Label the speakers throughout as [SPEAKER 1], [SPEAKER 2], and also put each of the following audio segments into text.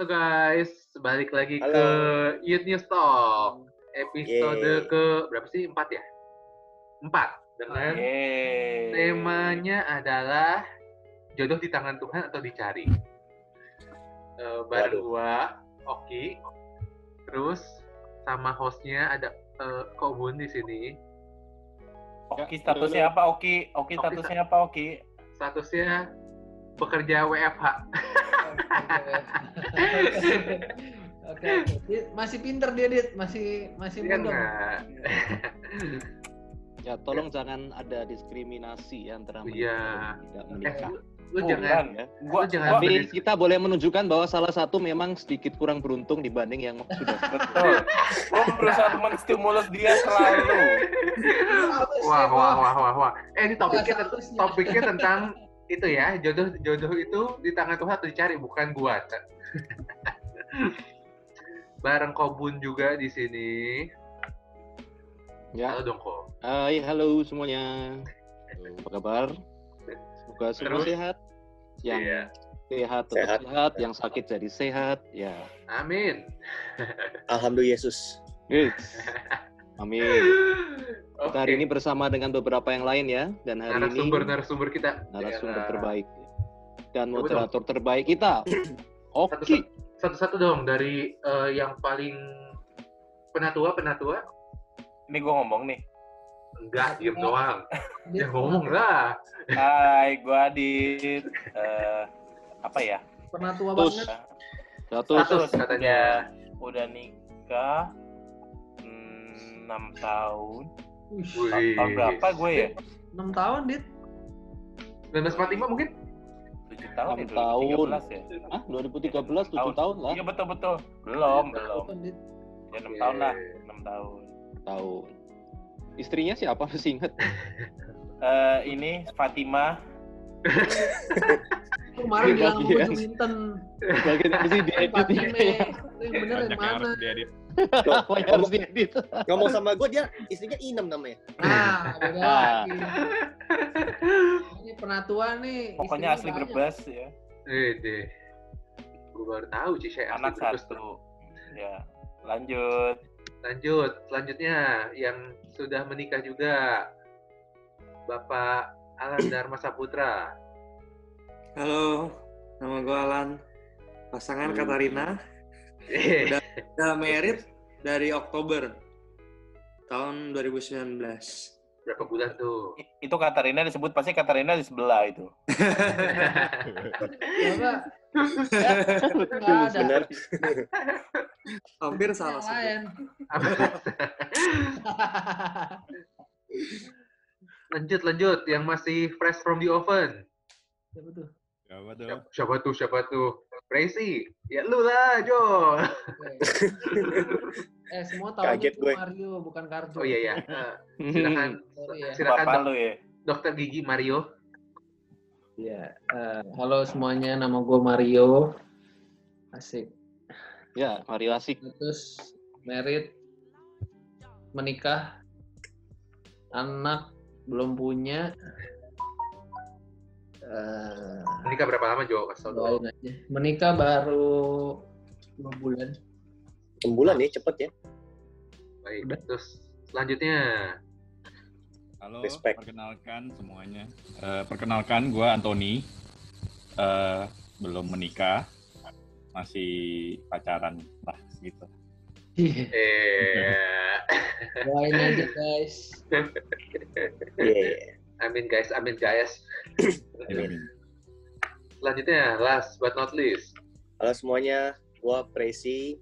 [SPEAKER 1] Halo guys, balik lagi
[SPEAKER 2] Halo.
[SPEAKER 1] ke Youth News Talk. Episode
[SPEAKER 2] Yeay.
[SPEAKER 1] ke berapa sih? Empat ya? Empat. Dengan
[SPEAKER 3] Yeay.
[SPEAKER 1] temanya adalah jodoh di tangan Tuhan atau dicari. Eh, bareng
[SPEAKER 2] Waduh.
[SPEAKER 1] gua, Oki. Terus sama hostnya ada eh, Kobun di sini.
[SPEAKER 3] Oki statusnya apa Oki? Oki
[SPEAKER 1] Oki
[SPEAKER 3] statusnya apa Oki?
[SPEAKER 1] Statusnya bekerja WFH.
[SPEAKER 4] Oke, oke. Dia Masih pinter dia, Dit. Masih masih
[SPEAKER 1] Iya
[SPEAKER 4] muda.
[SPEAKER 5] Ya, tolong jangan ada diskriminasi ya antara
[SPEAKER 1] Iya.
[SPEAKER 5] menikah dan tidak
[SPEAKER 1] Eh,
[SPEAKER 5] menikah.
[SPEAKER 1] lu
[SPEAKER 3] Oh,
[SPEAKER 1] jangan.
[SPEAKER 5] Ya.
[SPEAKER 3] Gua,
[SPEAKER 1] Lu jangan
[SPEAKER 3] gua-
[SPEAKER 5] Tapi kita boleh menunjukkan bahwa salah satu memang sedikit kurang beruntung dibanding yang sudah.
[SPEAKER 3] betul. Gua berusaha menstimulus dia selalu.
[SPEAKER 1] Wah, wah, wah, wah, wah. Eh, ini topiknya, topiknya tentang itu ya, jodoh jodoh itu di tangan Tuhan atau dicari, bukan gua. Bareng Kobun juga di sini.
[SPEAKER 5] Ya.
[SPEAKER 1] Halo dong, Ko.
[SPEAKER 5] Hai, halo semuanya. Apa kabar? Semoga semua
[SPEAKER 1] Terus?
[SPEAKER 5] sehat. Yang
[SPEAKER 1] Iya.
[SPEAKER 5] sehat tetap
[SPEAKER 2] Sehat.
[SPEAKER 5] sehat. yang sakit jadi sehat. Ya.
[SPEAKER 1] Amin.
[SPEAKER 2] Alhamdulillah Yesus.
[SPEAKER 5] Yes. Amin.
[SPEAKER 1] Oke.
[SPEAKER 5] Kita hari ini bersama dengan beberapa yang lain ya. Dan hari
[SPEAKER 1] narasumber
[SPEAKER 5] ini
[SPEAKER 1] narasumber kita.
[SPEAKER 5] narasumber
[SPEAKER 1] Ya.
[SPEAKER 5] terbaik dan
[SPEAKER 1] Coba
[SPEAKER 5] moderator terbaik kita. Oki.
[SPEAKER 1] Satu-satu dong dari eh, yang paling penatua penatua.
[SPEAKER 3] Ini gua ngomong nih.
[SPEAKER 1] Enggak, diem doang. Ya ngomong lah.
[SPEAKER 3] Hai, gua Adit. Eh, apa ya?
[SPEAKER 4] Pernah tua
[SPEAKER 5] Terus.
[SPEAKER 4] banget.
[SPEAKER 5] Satu.
[SPEAKER 1] Status katanya.
[SPEAKER 3] Udah nikah 6 tahun.
[SPEAKER 4] Wih.
[SPEAKER 3] Tahun berapa gue ya?
[SPEAKER 4] 6 tahun, Dit.
[SPEAKER 1] 1945 mungkin?
[SPEAKER 3] 7 tahun ya?
[SPEAKER 5] 6 tahun.
[SPEAKER 3] 2013 ya?
[SPEAKER 5] Ah, 2013 7 tahun lah.
[SPEAKER 3] Iya betul betul. Belum, belum. Ya 6
[SPEAKER 1] Oke.
[SPEAKER 3] tahun lah, 6 tahun.
[SPEAKER 5] Tahun. Istrinya siapa masih inget?
[SPEAKER 3] Eh ini Fatima
[SPEAKER 4] Kemarin bilang
[SPEAKER 5] Bagian.
[SPEAKER 4] gue Minten.
[SPEAKER 5] Bagian yang mesti diedit nih.
[SPEAKER 4] Itu yang bener yang mana?
[SPEAKER 5] Apa yang harus diedit?
[SPEAKER 2] Ngomong sama gue dia istrinya Inem namanya.
[SPEAKER 4] Nah, beda
[SPEAKER 5] Ah.
[SPEAKER 4] lagi. Ini pernah tua nih.
[SPEAKER 3] pokoknya asli berbes ya.
[SPEAKER 1] Eh deh. Gue baru tahu sih saya
[SPEAKER 3] Anak
[SPEAKER 1] asli Brebes.
[SPEAKER 3] satu. Ya, lanjut.
[SPEAKER 1] Lanjut, selanjutnya yang sudah menikah juga. Bapak Alan Dharma Saputra.
[SPEAKER 6] Halo, nama gue Alan. Pasangan
[SPEAKER 5] Hmm.
[SPEAKER 6] Katarina
[SPEAKER 1] Eh,
[SPEAKER 6] udah merit dari Oktober tahun 2019.
[SPEAKER 1] berapa bulan tuh?
[SPEAKER 3] Itu Katarina disebut pasti Katarina di sebelah itu.
[SPEAKER 4] Coba. Nggak ada.
[SPEAKER 2] Bener.
[SPEAKER 6] Hampir salah sih.
[SPEAKER 1] lanjut, lanjut. Yang masih fresh from the oven.
[SPEAKER 4] Siapa tuh?
[SPEAKER 7] Siapa tuh?
[SPEAKER 1] Siapa, siapa tuh, siapa tuh? Tracy. Ya lu lah, Jo.
[SPEAKER 4] Eh, semua tahu
[SPEAKER 2] Kaget
[SPEAKER 4] itu
[SPEAKER 2] gue.
[SPEAKER 4] Mario, bukan Karjo.
[SPEAKER 1] Oh iya, ya. Eh, silakan,
[SPEAKER 4] ya.
[SPEAKER 1] silakan
[SPEAKER 3] Bapak
[SPEAKER 1] dok-
[SPEAKER 3] lu ya.
[SPEAKER 1] dokter gigi Mario.
[SPEAKER 4] Iya. eh, halo semuanya, nama gue Mario. Asik.
[SPEAKER 5] Ya, Mario Asik.
[SPEAKER 4] Terus merit, menikah, anak belum punya. Eh,
[SPEAKER 1] Menikah berapa lama, Jo? Kasih tau
[SPEAKER 4] aja. Menikah baru dua bulan.
[SPEAKER 2] 6 bulan ya, cepet ya.
[SPEAKER 1] Baik,
[SPEAKER 4] Udah.
[SPEAKER 1] terus selanjutnya.
[SPEAKER 7] Halo,
[SPEAKER 2] Respect.
[SPEAKER 7] perkenalkan semuanya. Eh, perkenalkan, gue Anthony. Eh, belum menikah, masih pacaran lah gitu.
[SPEAKER 4] Iya.
[SPEAKER 1] Eh,
[SPEAKER 4] Doain aja guys.
[SPEAKER 2] Iya.
[SPEAKER 1] amin guys, amin guys.
[SPEAKER 2] Amin.
[SPEAKER 1] Selanjutnya, last but not least.
[SPEAKER 2] Halo semuanya, gue Presi.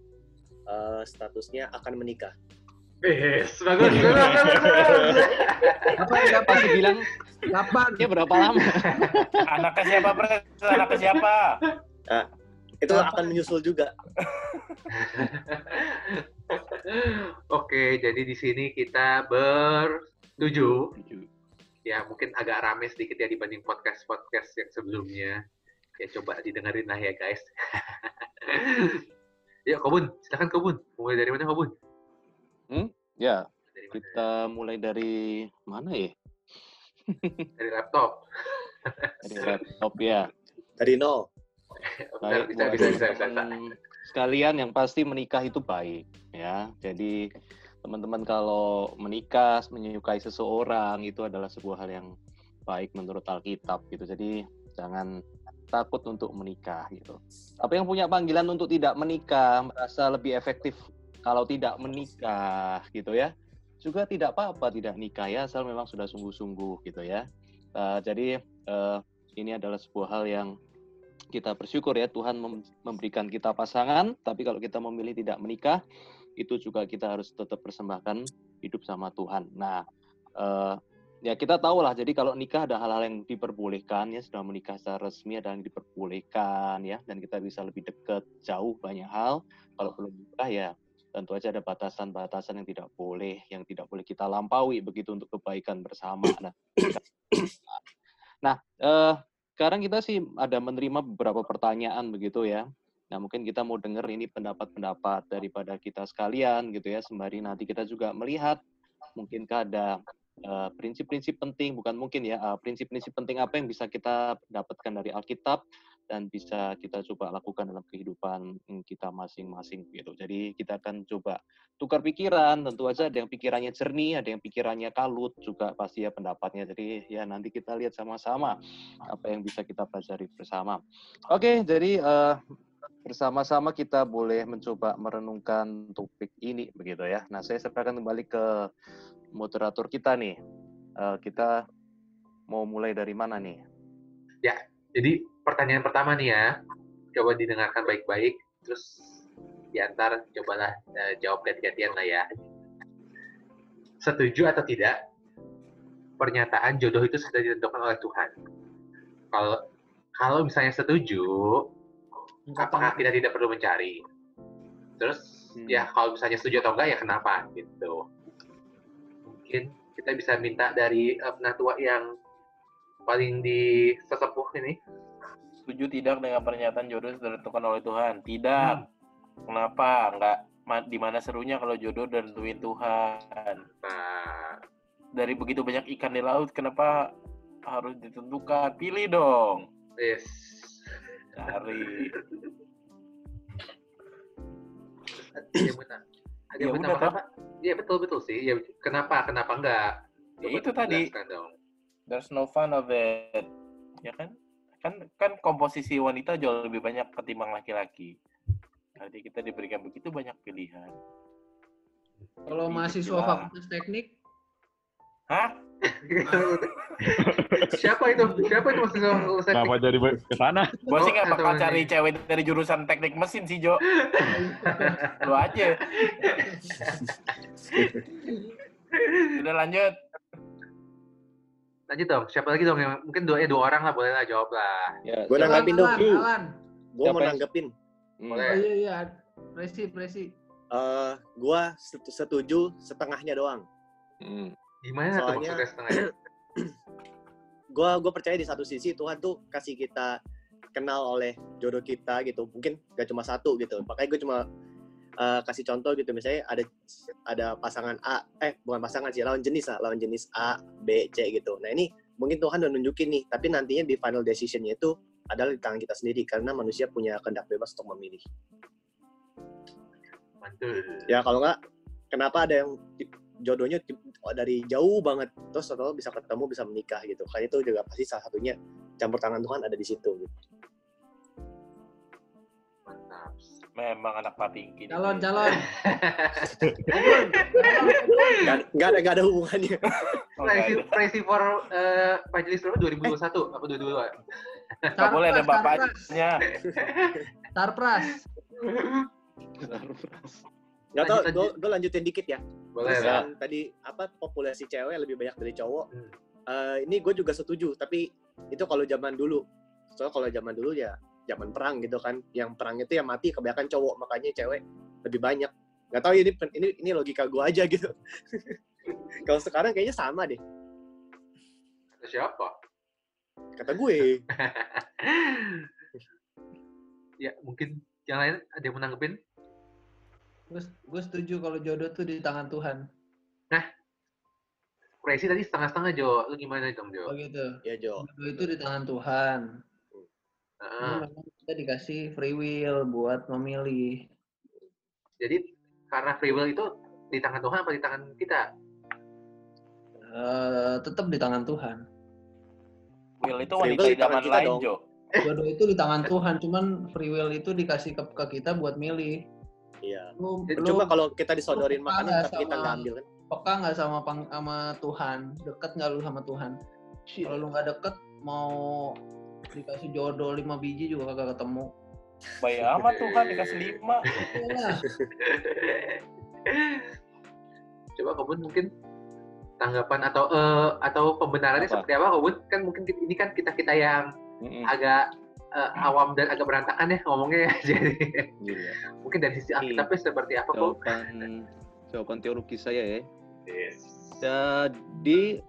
[SPEAKER 2] Eh, statusnya akan menikah.
[SPEAKER 1] Yes, bagus, bagus, bagus, bagus.
[SPEAKER 4] Kapan? Kapan?
[SPEAKER 5] Pasti bilang
[SPEAKER 4] Kapan?
[SPEAKER 5] dia berapa lama?
[SPEAKER 3] Anaknya siapa, Pres? Anaknya siapa?
[SPEAKER 2] Itu
[SPEAKER 4] Apa?
[SPEAKER 2] akan menyusul juga.
[SPEAKER 1] Oke, jadi di sini kita bertujuh. Ya, mungkin agak rame sedikit ya dibanding podcast-podcast yang sebelumnya. Ya, coba didengerin lah ya, guys. Yuk, Kobun. Silakan, Kobun. Mulai dari mana, Kobun?
[SPEAKER 5] Ya,
[SPEAKER 1] Dari mana?
[SPEAKER 5] kita mulai dari mana ya?
[SPEAKER 1] Dari laptop.
[SPEAKER 5] Dari laptop ya.
[SPEAKER 2] Dari nol.
[SPEAKER 5] Baik,
[SPEAKER 1] bisa, bisa, bisa, bisa, bisa.
[SPEAKER 5] Sekalian yang pasti menikah itu baik ya. Jadi teman-teman kalau menikah menyukai seseorang itu adalah sebuah hal yang baik menurut Alkitab gitu. Jadi jangan takut untuk menikah gitu. Apa yang punya panggilan untuk tidak menikah merasa lebih efektif kalau tidak menikah gitu ya. Juga tidak apa-apa tidak nikah ya asal memang sudah sungguh-sungguh gitu ya. Uh, jadi uh, ini adalah sebuah hal yang kita bersyukur ya Tuhan memberikan kita pasangan, tapi kalau kita memilih tidak menikah, itu juga kita harus tetap persembahkan hidup sama Tuhan. Nah, uh, ya kita tahu lah. Jadi kalau nikah ada hal-hal yang diperbolehkan ya, sudah menikah secara resmi ada yang diperbolehkan ya, dan kita bisa lebih dekat, jauh banyak hal. Kalau belum nikah ya tentu aja ada batasan-batasan yang tidak boleh, yang tidak boleh kita lampaui begitu untuk kebaikan bersama. Nah, nah eh, sekarang kita sih ada menerima beberapa pertanyaan begitu ya. Nah mungkin kita mau dengar ini pendapat-pendapat daripada kita sekalian gitu ya, sembari nanti kita juga melihat mungkinkah ada Eh, prinsip-prinsip uh, penting, bukan mungkin ya, eh, prinsip-prinsip uh, penting apa yang bisa kita dapatkan dari Alkitab dan bisa kita coba lakukan dalam kehidupan kita masing-masing gitu. Jadi kita akan coba tukar pikiran, tentu aja ada yang pikirannya jernih, ada yang pikirannya kalut juga pasti ya pendapatnya. Jadi ya nanti kita lihat sama-sama apa yang bisa kita pelajari bersama. Oke, jadi uh, bersama-sama kita boleh mencoba merenungkan topik ini begitu ya. Nah, saya serahkan kembali ke moderator kita nih. Uh, kita mau mulai dari mana nih?
[SPEAKER 1] Ya, jadi pertanyaan pertama nih ya, coba didengarkan baik-baik, terus diantar cobalah uh, jawab ganti-gantian lah ya. Setuju atau tidak? Pernyataan jodoh itu sudah ditentukan oleh Tuhan. Kalau kalau misalnya setuju, apakah kita tidak perlu mencari? Terus hmm. ya kalau misalnya setuju atau enggak ya kenapa gitu mungkin kita bisa minta dari uh, penatua yang paling di sesepuh ini.
[SPEAKER 3] Setuju tidak dengan pernyataan jodoh ditentukan oleh Tuhan? Tidak. Hmm. Kenapa? Enggak di mana serunya kalau jodoh dan tentuin Tuhan. Nah. Dari begitu banyak ikan di laut, kenapa harus ditentukan? Pilih dong.
[SPEAKER 1] Yes.
[SPEAKER 3] Cari.
[SPEAKER 1] Ada ya? Iya betul betul sih. Ya kenapa kenapa enggak?
[SPEAKER 3] Ya itu tadi. Dong. There's no fun of it. Ya kan? Kan kan komposisi wanita jauh lebih banyak ketimbang laki-laki. Jadi kita diberikan begitu banyak pilihan.
[SPEAKER 4] Kalau mahasiswa fakultas teknik?
[SPEAKER 3] Hah?
[SPEAKER 1] Siapa itu? Siapa itu maksudnya
[SPEAKER 7] Kenapa jadi ke sana?
[SPEAKER 3] Gue sih gak bakal cari cewek dari jurusan teknik mesin sih, Jo. Lu aja. Udah lanjut.
[SPEAKER 1] Lanjut dong. Siapa lagi dong? Yang mungkin dua, eh, dua orang lah boleh lah jawab lah.
[SPEAKER 2] Ya, gue nanggapin dong. Gue mau nanggapin.
[SPEAKER 4] Hmm. Boleh. Oh, iya, iya. Presi, presi.
[SPEAKER 2] Uh, gue setuju setengahnya doang.
[SPEAKER 1] Hmm. Gimana Soalnya, tuh maksudnya setengahnya?
[SPEAKER 2] gue gue percaya di satu sisi Tuhan tuh kasih kita kenal oleh jodoh kita gitu mungkin gak cuma satu gitu makanya gue cuma uh, kasih contoh gitu. Misalnya ada ada pasangan A eh bukan pasangan sih lawan jenis lah lawan jenis A B C gitu. Nah ini mungkin Tuhan udah nunjukin nih tapi nantinya di final decisionnya itu adalah di tangan kita sendiri karena manusia punya kehendak bebas untuk memilih.
[SPEAKER 1] Mantul
[SPEAKER 2] ya kalau nggak kenapa ada yang jodohnya dari jauh banget terus setelah bisa ketemu bisa menikah gitu. Kan itu juga pasti salah satunya campur tangan Tuhan ada di situ gitu.
[SPEAKER 3] Memang anak patingki.
[SPEAKER 4] Calon, calon.
[SPEAKER 2] Gak ada, gak ada hubungannya.
[SPEAKER 1] Presi, presi for uh, majelis berapa? 2021 apa
[SPEAKER 3] 22? Gak boleh ada bapaknya.
[SPEAKER 4] Tarpras.
[SPEAKER 2] Tarpras. Gak tau, gue lanjutin dikit ya.
[SPEAKER 1] Boleh ya.
[SPEAKER 2] Tadi apa populasi cewek lebih banyak dari cowok. Hmm. Uh, ini gue juga setuju, tapi itu kalau zaman dulu. Soalnya kalau zaman dulu ya zaman perang gitu kan, yang perang itu yang mati kebanyakan cowok, makanya cewek lebih banyak. Gak tau ini ini ini logika gue aja gitu. kalau sekarang kayaknya sama deh.
[SPEAKER 1] Kata siapa?
[SPEAKER 2] Kata gue.
[SPEAKER 1] ya mungkin yang lain ada yang menanggepin?
[SPEAKER 4] Gue, setuju kalau jodoh tuh di tangan Tuhan.
[SPEAKER 1] Nah, Crazy tadi setengah-setengah Jo. Lu gimana dong Jo?
[SPEAKER 4] Oh gitu.
[SPEAKER 2] Ya Jo.
[SPEAKER 4] Jodoh itu di tangan Tuhan.
[SPEAKER 1] Uh.
[SPEAKER 4] kita dikasih free will buat memilih.
[SPEAKER 1] Jadi karena free will itu di tangan Tuhan apa di tangan kita?
[SPEAKER 4] Eh, tetap di tangan Tuhan.
[SPEAKER 3] Will itu
[SPEAKER 2] Free
[SPEAKER 3] wanita
[SPEAKER 2] will di
[SPEAKER 3] zaman
[SPEAKER 2] tangan kita
[SPEAKER 3] lain,
[SPEAKER 2] dong.
[SPEAKER 3] Jo.
[SPEAKER 4] Jodoh itu di tangan Tuhan, cuman free will itu dikasih ke, ke kita buat milih.
[SPEAKER 2] Iya.
[SPEAKER 4] Lu,
[SPEAKER 2] Cuma kalau kita disodorin makanan tapi kita nggak ambil kan?
[SPEAKER 4] peka nggak sama pang- sama Tuhan, deket nggak lu sama Tuhan? Kalau lu nggak deket, mau dikasih jodoh lima biji juga kagak ketemu.
[SPEAKER 3] Baik amat Tuhan dikasih lima.
[SPEAKER 4] Iya.
[SPEAKER 1] Coba Kobun mungkin tanggapan atau eh, atau pembenarannya
[SPEAKER 5] Apa?
[SPEAKER 1] seperti apa Kobun? Kan mungkin kita- ini kan kita kita yang
[SPEAKER 5] Mm-mm.
[SPEAKER 1] agak eh, awam dan agak berantakan ya ngomongnya ya. Jadi
[SPEAKER 5] Iya.
[SPEAKER 1] mungkin dari sisi Alkitabnya seperti apa kok?
[SPEAKER 5] Jawaban jawaban teologis saya ya. Jadi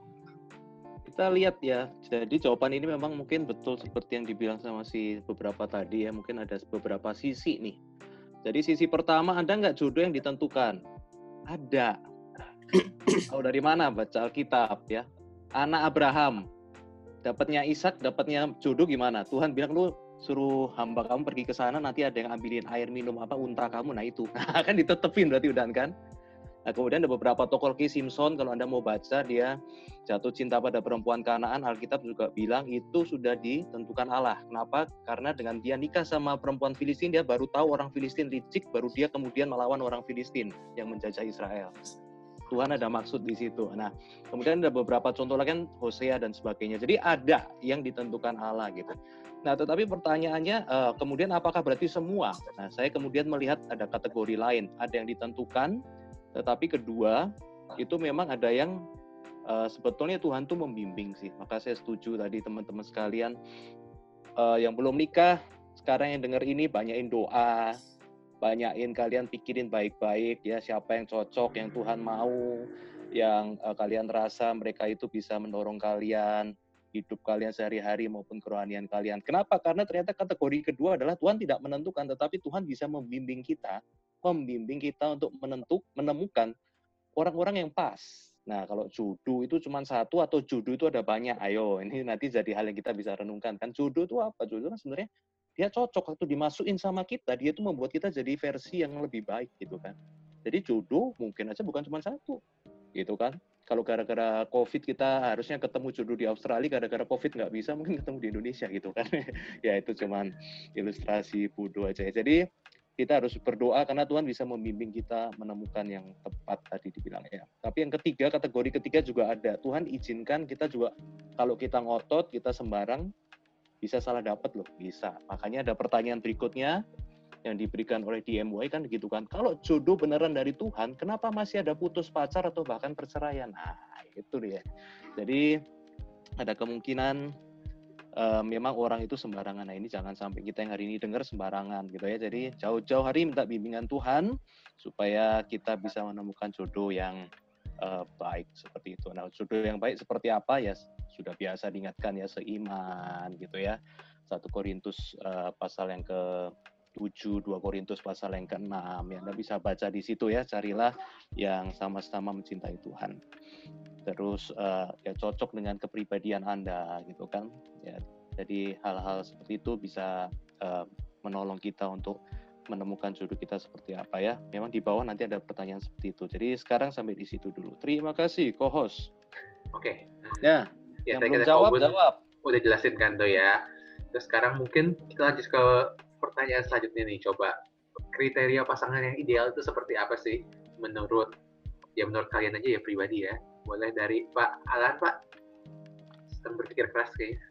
[SPEAKER 5] kita lihat ya. Jadi jawaban ini memang mungkin betul seperti yang dibilang sama si beberapa tadi ya. Mungkin ada beberapa sisi nih. Jadi sisi pertama ada nggak jodoh yang ditentukan? Ada. Tahu dari mana baca Alkitab ya? Anak Abraham dapatnya Ishak, dapatnya jodoh gimana? Tuhan bilang lu suruh hamba kamu pergi ke sana nanti ada yang ambilin air minum apa unta kamu nah itu Nah, kan ditetepin berarti udah kan Nah, kemudian ada beberapa tokoh kayak Simpson kalau Anda mau baca dia jatuh cinta pada perempuan Kanaan Alkitab juga bilang itu sudah ditentukan Allah. Kenapa? Karena dengan dia nikah sama perempuan Filistin dia baru tahu orang Filistin licik baru dia kemudian melawan orang Filistin yang menjajah Israel. Tuhan ada maksud di situ. Nah, kemudian ada beberapa contoh lagi kan Hosea dan sebagainya. Jadi ada yang ditentukan Allah gitu. Nah, tetapi pertanyaannya eh, kemudian apakah berarti semua? Nah, saya kemudian melihat ada kategori lain. Ada yang ditentukan, tetapi kedua itu memang ada yang eh, sebetulnya Tuhan tuh membimbing sih. Maka saya setuju tadi teman-teman sekalian eh, yang belum nikah sekarang yang dengar ini banyakin doa, banyakin kalian pikirin baik-baik ya siapa yang cocok, yang Tuhan mau, yang eh, kalian rasa mereka itu bisa mendorong kalian hidup kalian sehari-hari maupun kerohanian kalian. Kenapa? Karena ternyata kategori kedua adalah Tuhan tidak menentukan, tetapi Tuhan bisa membimbing kita, membimbing kita untuk menentuk, menemukan orang-orang yang pas. Nah, kalau jodoh itu cuma satu atau jodoh itu ada banyak. Ayo, ini nanti jadi hal yang kita bisa renungkan. Kan jodoh itu apa? Jodoh kan sebenarnya dia cocok waktu dimasukin sama kita, dia itu membuat kita jadi versi yang lebih baik gitu kan. Jadi jodoh mungkin aja bukan cuma satu, gitu kan. Kalau gara-gara COVID kita harusnya ketemu jodoh di Australia, gara-gara COVID nggak bisa, mungkin ketemu di Indonesia gitu kan. ya itu cuman ilustrasi bodoh aja. ya. Jadi kita harus berdoa karena Tuhan bisa membimbing kita menemukan yang tepat tadi dibilang ya. Tapi yang ketiga, kategori ketiga juga ada. Tuhan izinkan kita juga kalau kita ngotot, kita sembarang bisa salah dapat loh, bisa. Makanya ada pertanyaan berikutnya yang diberikan oleh DMY kan gitu kan. Kalau jodoh beneran dari Tuhan, kenapa masih ada putus pacar atau bahkan perceraian? Nah, itu dia. Jadi ada kemungkinan eh, memang orang itu sembarangan. Nah, ini jangan sampai kita yang hari ini dengar sembarangan gitu ya. Jadi jauh-jauh hari minta bimbingan Tuhan supaya kita bisa menemukan jodoh yang eh, baik seperti itu. Nah, jodoh yang baik seperti apa ya sudah biasa diingatkan ya seiman gitu ya. 1 Korintus eh, pasal yang ke 7, 2 Korintus pasal yang ke-6 ya Anda bisa baca di situ ya, carilah yang sama-sama mencintai Tuhan. Terus eh, ya cocok dengan kepribadian Anda gitu kan. Ya, jadi hal-hal seperti itu bisa eh, menolong kita untuk menemukan jodoh kita seperti apa ya. Memang di bawah nanti ada pertanyaan seperti itu. Jadi sekarang sampai di situ dulu. Terima kasih co-host.
[SPEAKER 1] Oke.
[SPEAKER 5] Ya,
[SPEAKER 1] Ya,
[SPEAKER 5] yang belum jawab jawab.
[SPEAKER 1] udah jelasin kan tuh ya. Terus sekarang mungkin kita lanjut ke pertanyaan selanjutnya nih. Coba kriteria pasangan yang ideal itu seperti apa sih menurut ya menurut kalian aja ya pribadi ya. Boleh dari Pak Alan Pak. Sedang berpikir keras kayaknya.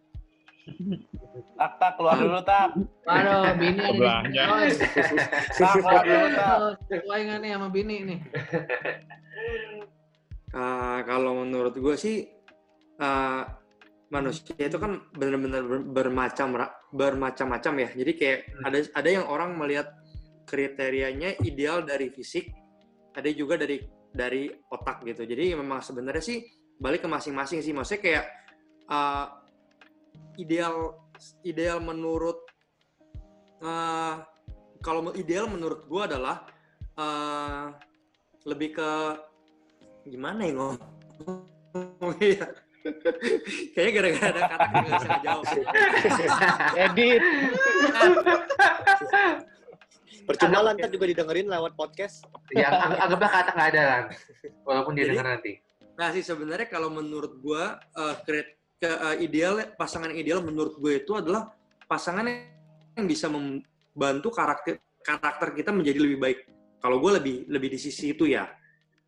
[SPEAKER 3] Tak tak keluar dulu tak.
[SPEAKER 4] Aduh, bini ada di
[SPEAKER 7] Sebelahnya.
[SPEAKER 4] sini. coy.
[SPEAKER 3] Tak keluar dulu tak.
[SPEAKER 4] Sesuai nggak nih sama bini nih?
[SPEAKER 6] Ah, kalau menurut gue sih ah, manusia itu kan benar-benar ber- bermacam bermacam-macam ya. Jadi kayak ada ada yang orang melihat kriterianya ideal dari fisik, ada juga dari dari otak gitu. Jadi memang sebenarnya sih balik ke masing-masing sih. Maksudnya kayak ah, ideal ideal menurut ah, kalau ideal menurut gue adalah ah, lebih ke gimana ya ngomong ya Kayaknya gara-gara ada kata nggak bisa ngejawab.
[SPEAKER 5] Edit.
[SPEAKER 2] Percuma lah ntar juga didengerin lewat podcast.
[SPEAKER 1] ya ang- anggaplah kata nggak ada kan walaupun dia
[SPEAKER 6] Jadi-
[SPEAKER 1] dengar nanti
[SPEAKER 6] Nah sih sebenarnya kalau menurut gua eh, kre- ke eh, ideal pasangan ideal menurut gue itu adalah pasangan yang bisa membantu karakter karakter kita menjadi lebih baik. Kalau gue lebih lebih di sisi itu ya.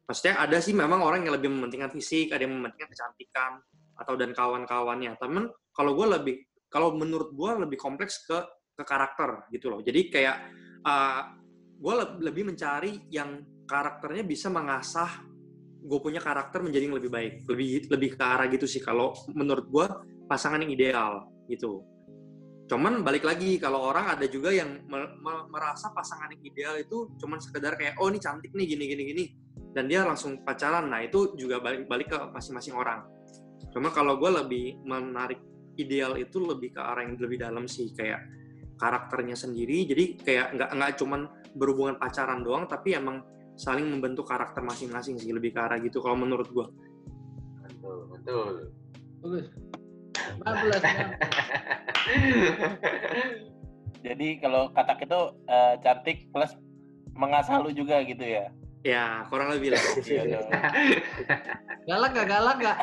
[SPEAKER 6] Maksudnya ada sih memang orang yang lebih mementingkan fisik, ada yang mementingkan kecantikan atau dan kawan-kawannya. Temen kalau gue lebih kalau menurut gue lebih kompleks ke ke karakter gitu loh. Jadi kayak gue lebih mencari yang karakternya bisa mengasah gue punya karakter menjadi yang lebih baik. Lebih lebih ke arah gitu sih kalau menurut gue pasangan yang ideal gitu. Cuman balik lagi kalau orang ada juga yang me- me- merasa pasangan yang ideal itu cuman sekedar kayak oh ini cantik nih gini gini gini. Dan dia langsung pacaran. Nah itu juga balik balik ke masing-masing orang. Cuma kalau gue lebih menarik ideal itu lebih ke arah yang lebih dalam sih kayak karakternya sendiri jadi kayak nggak nggak cuman berhubungan pacaran doang tapi emang saling membentuk karakter masing-masing sih lebih ke arah gitu kalau menurut gue
[SPEAKER 1] betul betul
[SPEAKER 4] Bagus. 14.
[SPEAKER 3] Jadi kalau katak itu eh, cantik plus mengasah lu juga gitu ya.
[SPEAKER 6] ya kurang lebih lah
[SPEAKER 3] Iya.
[SPEAKER 4] Galak gak galak gak?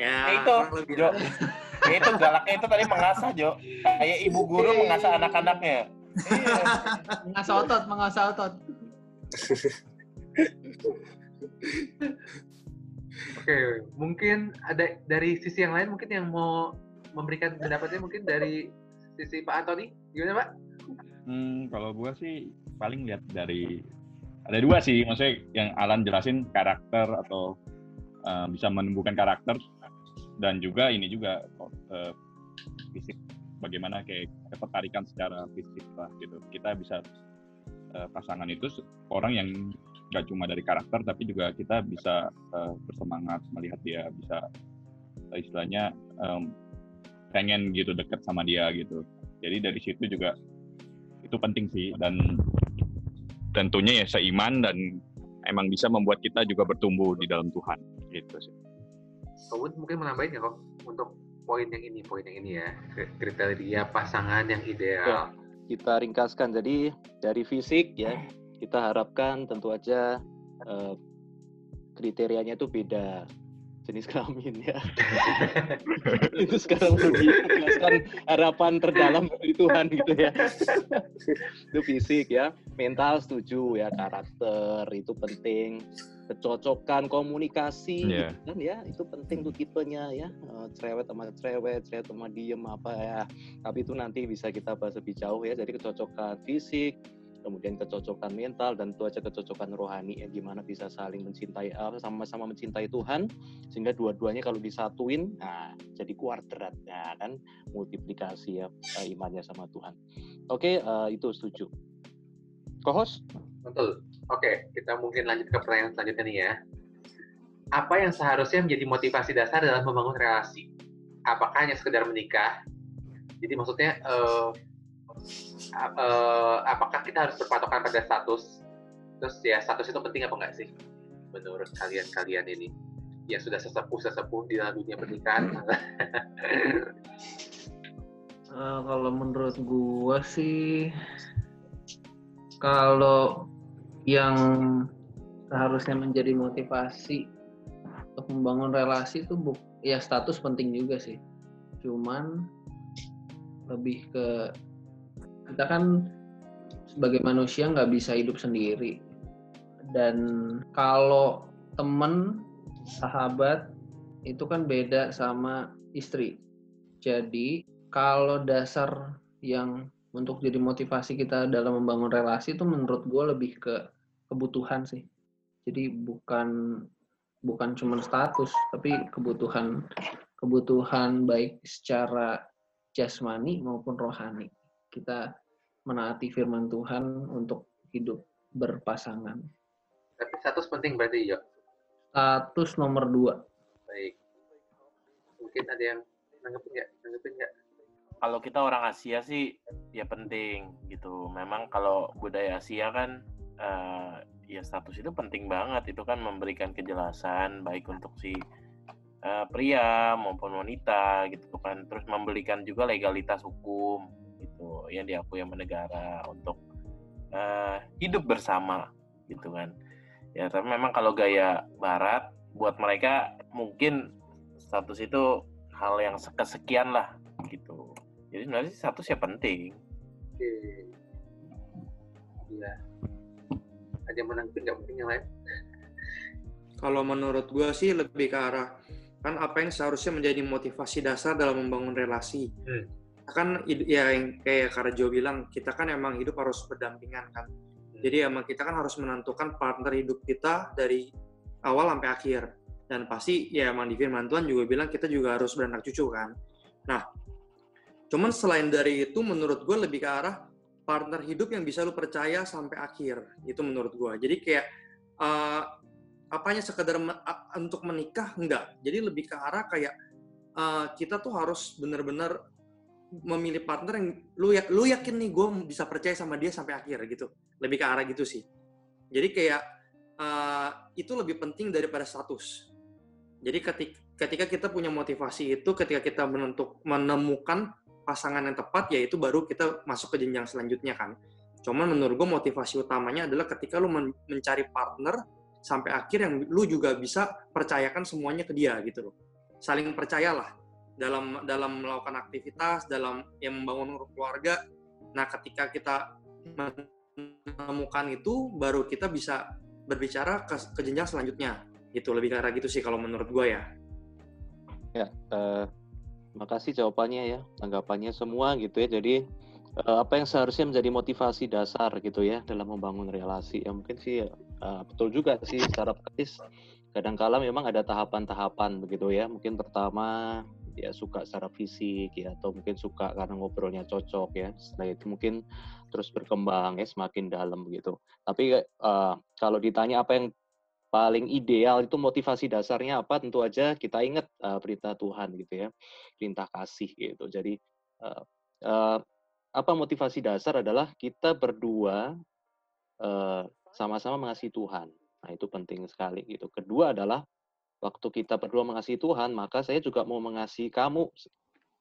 [SPEAKER 6] ya
[SPEAKER 3] Ya itu,
[SPEAKER 6] kurang lebih.
[SPEAKER 3] Ya, itu galaknya itu tadi mengasah, Jo. Kayak ibu guru mengasah anak-anaknya. Iya.
[SPEAKER 4] Mengasah otot, mengasah otot.
[SPEAKER 1] oke mungkin ada dari sisi yang lain mungkin yang mau memberikan pendapatnya mungkin dari sisi Pak Antoni gimana Pak
[SPEAKER 7] Hmm, kalau gua sih paling lihat dari ada dua sih, maksudnya yang Alan jelasin karakter atau uh, bisa menumbuhkan karakter dan juga ini juga uh, fisik bagaimana kayak ketertarikan secara fisik lah gitu. Kita bisa uh, pasangan itu orang yang nggak cuma dari karakter tapi juga kita bisa uh, bersemangat melihat dia bisa uh, istilahnya um, pengen gitu deket sama dia gitu. Jadi dari situ juga itu penting sih dan tentunya ya seiman dan emang bisa membuat kita juga bertumbuh di dalam Tuhan gitu sih.
[SPEAKER 1] Kamu mungkin menambahin ya kok? Untuk poin yang ini poin yang ini ya. Kri- kriteria pasangan yang ideal.
[SPEAKER 5] Kita ringkaskan. Jadi dari fisik ya, kita harapkan tentu aja eh, kriterianya itu beda jenis kelamin ya. itu sekarang lebih menjelaskan harapan terdalam dari Tuhan gitu ya. itu fisik ya, mental setuju ya, karakter itu penting, kecocokan komunikasi
[SPEAKER 7] Iya.
[SPEAKER 5] kan ya itu penting tuh tipenya ya Eh, cerewet sama cerewet, cerewet sama diem apa ya. Tapi itu nanti bisa kita bahas lebih jauh ya. Jadi kecocokan fisik, kemudian kecocokan mental dan itu aja kecocokan rohani ya gimana bisa saling mencintai Allah sama-sama mencintai Tuhan sehingga dua-duanya kalau disatuin nah jadi kuadrat ya kan multiplikasi ya eh, imannya sama Tuhan. Oke eh, itu setuju. Kohos?
[SPEAKER 1] betul oke kita mungkin lanjut ke pertanyaan selanjutnya nih ya apa yang seharusnya menjadi motivasi dasar dalam membangun relasi apakah hanya sekedar menikah jadi maksudnya eh, eh, apakah kita harus berpatokan pada status? Terus ya status itu penting apa enggak sih? Menurut kalian-kalian ini. Yang sudah sesepuh-sesepuh di dalam dunia pernikahan.
[SPEAKER 4] Eh, kalau menurut gua sih kalau yang seharusnya menjadi motivasi untuk membangun relasi itu bu ya status penting juga sih. Cuman lebih ke kita kan sebagai manusia nggak bisa hidup sendiri dan kalau temen sahabat itu kan beda sama istri jadi kalau dasar yang untuk jadi motivasi kita dalam membangun relasi itu menurut gue lebih ke kebutuhan sih. Jadi bukan bukan cuma status, tapi kebutuhan kebutuhan baik secara jasmani maupun rohani. Kita menaati firman Tuhan untuk hidup berpasangan.
[SPEAKER 1] tapi status penting berarti ya
[SPEAKER 4] Status nomor dua.
[SPEAKER 1] baik mungkin ada yang nanggepin nggak nanggepin nggak
[SPEAKER 3] Kalau kita orang Asia sih ya penting gitu. Memang kalau budaya Asia kan eh, ya status itu penting banget. Itu kan memberikan kejelasan baik untuk si uh, pria maupun wanita gitu kan terus memberikan juga legalitas hukum gitu yang diakui sama negara untuk uh, hidup bersama gitu kan. Ya tapi memang kalau gaya barat buat mereka mungkin status itu hal yang kesekian lah gitu. Jadi sebenarnya status ya penting.
[SPEAKER 1] Iya. Ada menang nggak? Mungkin yang lain?
[SPEAKER 6] Kalau menurut gue sih lebih ke arah kan apa yang seharusnya menjadi motivasi dasar dalam membangun relasi? Hmm. Kan ya yang kayak Karjo bilang kita kan emang hidup harus berdampingan kan? Hmm. jadi emang kita kan harus menentukan partner hidup kita dari awal sampai akhir. Dan pasti ya emang di firman Tuhan juga bilang kita juga harus beranak cucu kan? Nah cuman selain dari itu menurut gue lebih ke arah partner hidup yang bisa lu percaya sampai akhir. Itu menurut gue jadi kayak uh, apanya sekedar me untuk menikah? Enggak. Jadi lebih ke arah kayak uh, kita tuh harus benar-benar memilih partner yang lu ya lu yakin nih gue bisa percaya sama dia sampai akhir gitu. Lebih ke arah gitu sih. Jadi kayak uh, itu lebih penting daripada status. Jadi ketika ketika kita punya motivasi itu ketika kita menentuk menemukan pasangan yang tepat ya itu baru kita masuk ke jenjang selanjutnya kan. Cuman menurut gue motivasi utamanya adalah ketika lu men mencari partner sampai akhir yang lu juga bisa percayakan semuanya ke dia gitu loh. Saling percayalah dalam dalam melakukan aktivitas, dalam yang membangun keluarga. Nah, ketika kita menemukan itu baru kita bisa berbicara ke, ke jenjang selanjutnya. Itu lebih karena gitu sih kalau menurut gue ya.
[SPEAKER 5] Ya, uh, makasih jawabannya ya, tanggapannya semua gitu ya. Jadi uh, apa yang seharusnya menjadi motivasi dasar gitu ya dalam membangun relasi ya mungkin sih uh, betul juga sih secara praktis kadangkala memang ada tahapan-tahapan begitu ya mungkin pertama ya suka secara fisik ya atau mungkin suka karena ngobrolnya cocok ya setelah itu mungkin terus berkembang ya semakin dalam begitu tapi uh, kalau ditanya apa yang paling ideal itu motivasi dasarnya apa tentu aja kita ingat uh, perintah Tuhan gitu ya perintah kasih gitu jadi uh, uh, apa motivasi dasar adalah kita berdua sama-sama mengasihi Tuhan. Nah, itu penting sekali gitu. Kedua adalah waktu kita berdua mengasihi Tuhan, maka saya juga mau mengasihi kamu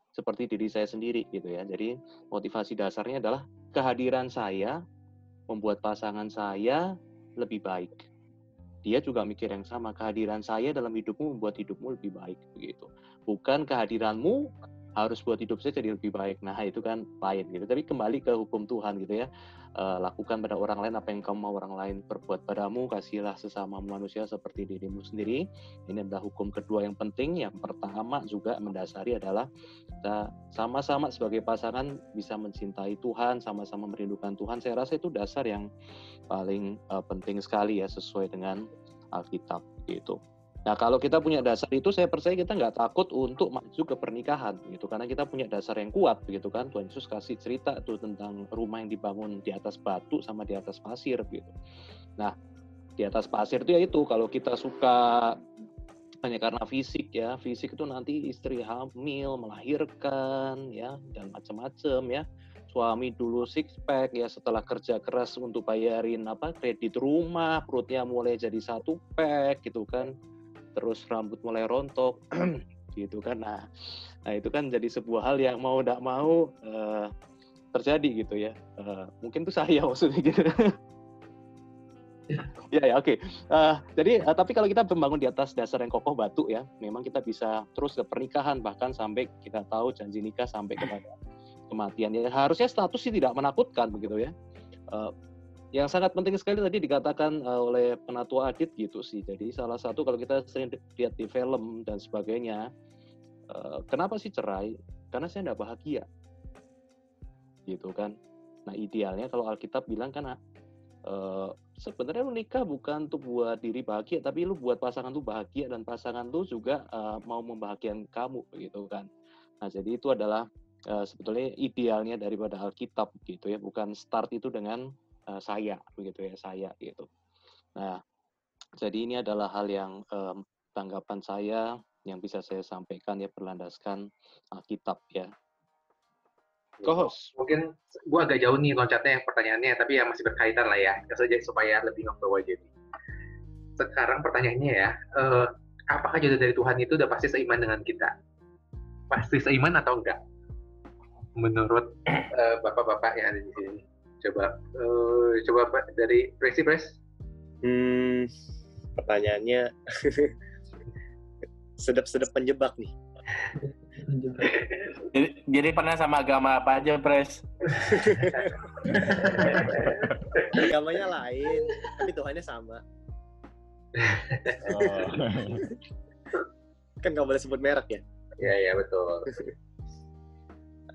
[SPEAKER 5] seperti diri saya sendiri gitu ya. Jadi motivasi dasarnya adalah kehadiran saya membuat pasangan saya lebih baik. Dia juga mikir yang sama, kehadiran saya dalam hidupmu membuat hidupmu lebih baik begitu. Bukan kehadiranmu harus buat hidup saya jadi lebih baik. Nah itu kan lain gitu. Tapi kembali ke hukum Tuhan gitu ya. E, lakukan pada orang lain apa yang kamu mau orang lain perbuat padamu. Kasihlah sesama manusia seperti dirimu sendiri. Ini adalah hukum kedua yang penting. Yang pertama juga mendasari adalah kita sama-sama sebagai pasangan bisa mencintai Tuhan, sama-sama merindukan Tuhan. Saya rasa itu dasar yang paling uh, penting sekali ya sesuai dengan Alkitab gitu. Nah kalau kita punya dasar itu saya percaya kita nggak takut untuk maju ke pernikahan gitu. Karena kita punya dasar yang kuat begitu kan. Tuhan Yesus kasih cerita tuh tentang rumah yang dibangun di atas batu sama di atas pasir gitu. Nah di atas pasir itu ya itu kalau kita suka hanya karena fisik ya. Fisik itu nanti istri hamil melahirkan ya dan macam-macam ya. Suami dulu six pack ya setelah kerja keras untuk bayarin apa kredit rumah perutnya mulai jadi satu pack gitu kan terus rambut mulai rontok gitu kan. Nah nah itu kan jadi sebuah hal yang mau tidak mau uh, terjadi gitu ya. Uh, mungkin tuh saya maksudnya gitu. Ya ya oke. Okay. uh, jadi uh, tapi kalau kita membangun di atas dasar yang kokoh batu ya memang kita bisa terus ke pernikahan bahkan sampai kita tahu janji nikah sampai kepada kematian. Ya harusnya status sih tidak menakutkan begitu ya. Uh, yang sangat penting sekali tadi dikatakan uh, oleh penatua Adit gitu sih. Jadi salah satu kalau kita sering lihat di film dan sebagainya, uh, kenapa sih cerai? Karena saya tidak bahagia, gitu kan. Nah idealnya kalau Alkitab bilang kan uh, sebenarnya lu nikah bukan untuk buat diri bahagia, tapi lu buat pasangan tuh bahagia dan pasangan tuh juga mau membahagiakan kamu, gitu kan. Nah jadi itu adalah uh, sebetulnya idealnya daripada Alkitab gitu ya, bukan start itu dengan uh, saya begitu ya saya gitu. Nah, jadi ini adalah hal yang um, tanggapan saya yang bisa saya sampaikan ya berlandaskan Alkitab ya.
[SPEAKER 1] Kohos. Mungkin gua agak jauh nih loncatnya yang pertanyaannya, tapi yang masih berkaitan lah ya, saja supaya lebih ngobrol jadi. Sekarang pertanyaannya ya, uh, apakah jodoh dari Tuhan itu udah pasti seiman dengan kita? Pasti seiman atau enggak? Menurut uh, bapak-bapak yang ada di sini, coba uh, coba Pak, dari Presi Pres.
[SPEAKER 2] Hmm, pertanyaannya sedap-sedap penjebak nih.
[SPEAKER 3] Jadi, jadi pernah sama agama apa aja, Pres?
[SPEAKER 2] Agamanya lain, tapi Tuhannya sama.
[SPEAKER 7] Oh.
[SPEAKER 2] Kan nggak boleh sebut merek ya.
[SPEAKER 1] Iya iya betul.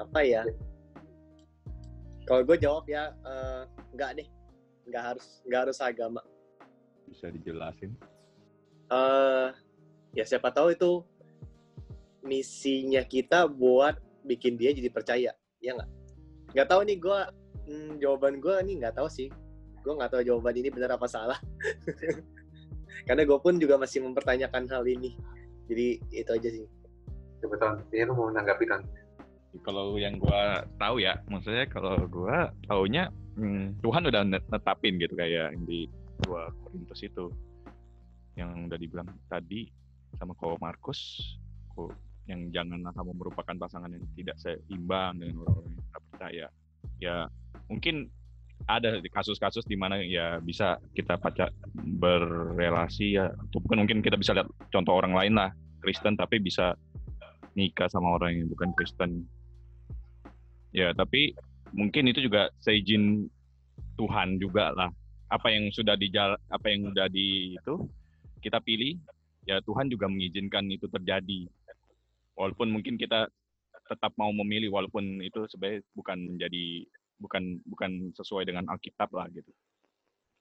[SPEAKER 2] Apa ya? Kalau gue jawab ya nggak deh, nggak harus nggak harus agama.
[SPEAKER 7] Bisa dijelasin?
[SPEAKER 2] eh ya siapa tahu itu misinya kita buat bikin dia jadi percaya, ya nggak? Nggak tahu nih gue hmm, jawaban gue nih nggak tahu sih. Gue nggak tahu jawaban ini benar apa salah. Karena gue pun juga masih mempertanyakan hal ini. Jadi itu aja sih.
[SPEAKER 1] Coba Ton, ini lu mau menanggapi Ton?
[SPEAKER 7] Kalau yang gua tahu ya, maksudnya kalau gua taunya hmm, Tuhan udah net- netapin gitu kayak di 2 Korintus itu. Yang udah dibilang tadi sama Ko Markus, yang janganlah kamu merupakan pasangan yang tidak seimbang dengan orang-orang yang tak percaya. Ya, mungkin ada kasus-kasus di mana ya bisa kita pacar berrelasi ya bukan mungkin kita bisa lihat contoh orang lain lah Kristen tapi bisa nikah sama orang yang bukan Kristen ya tapi mungkin itu juga seizin Tuhan juga lah. Apa yang sudah dijal apa yang sudah di itu kita pilih ya Tuhan juga mengizinkan itu terjadi. Walaupun mungkin kita tetap mau memilih walaupun itu sebenarnya bukan menjadi bukan bukan sesuai dengan Alkitab lah gitu.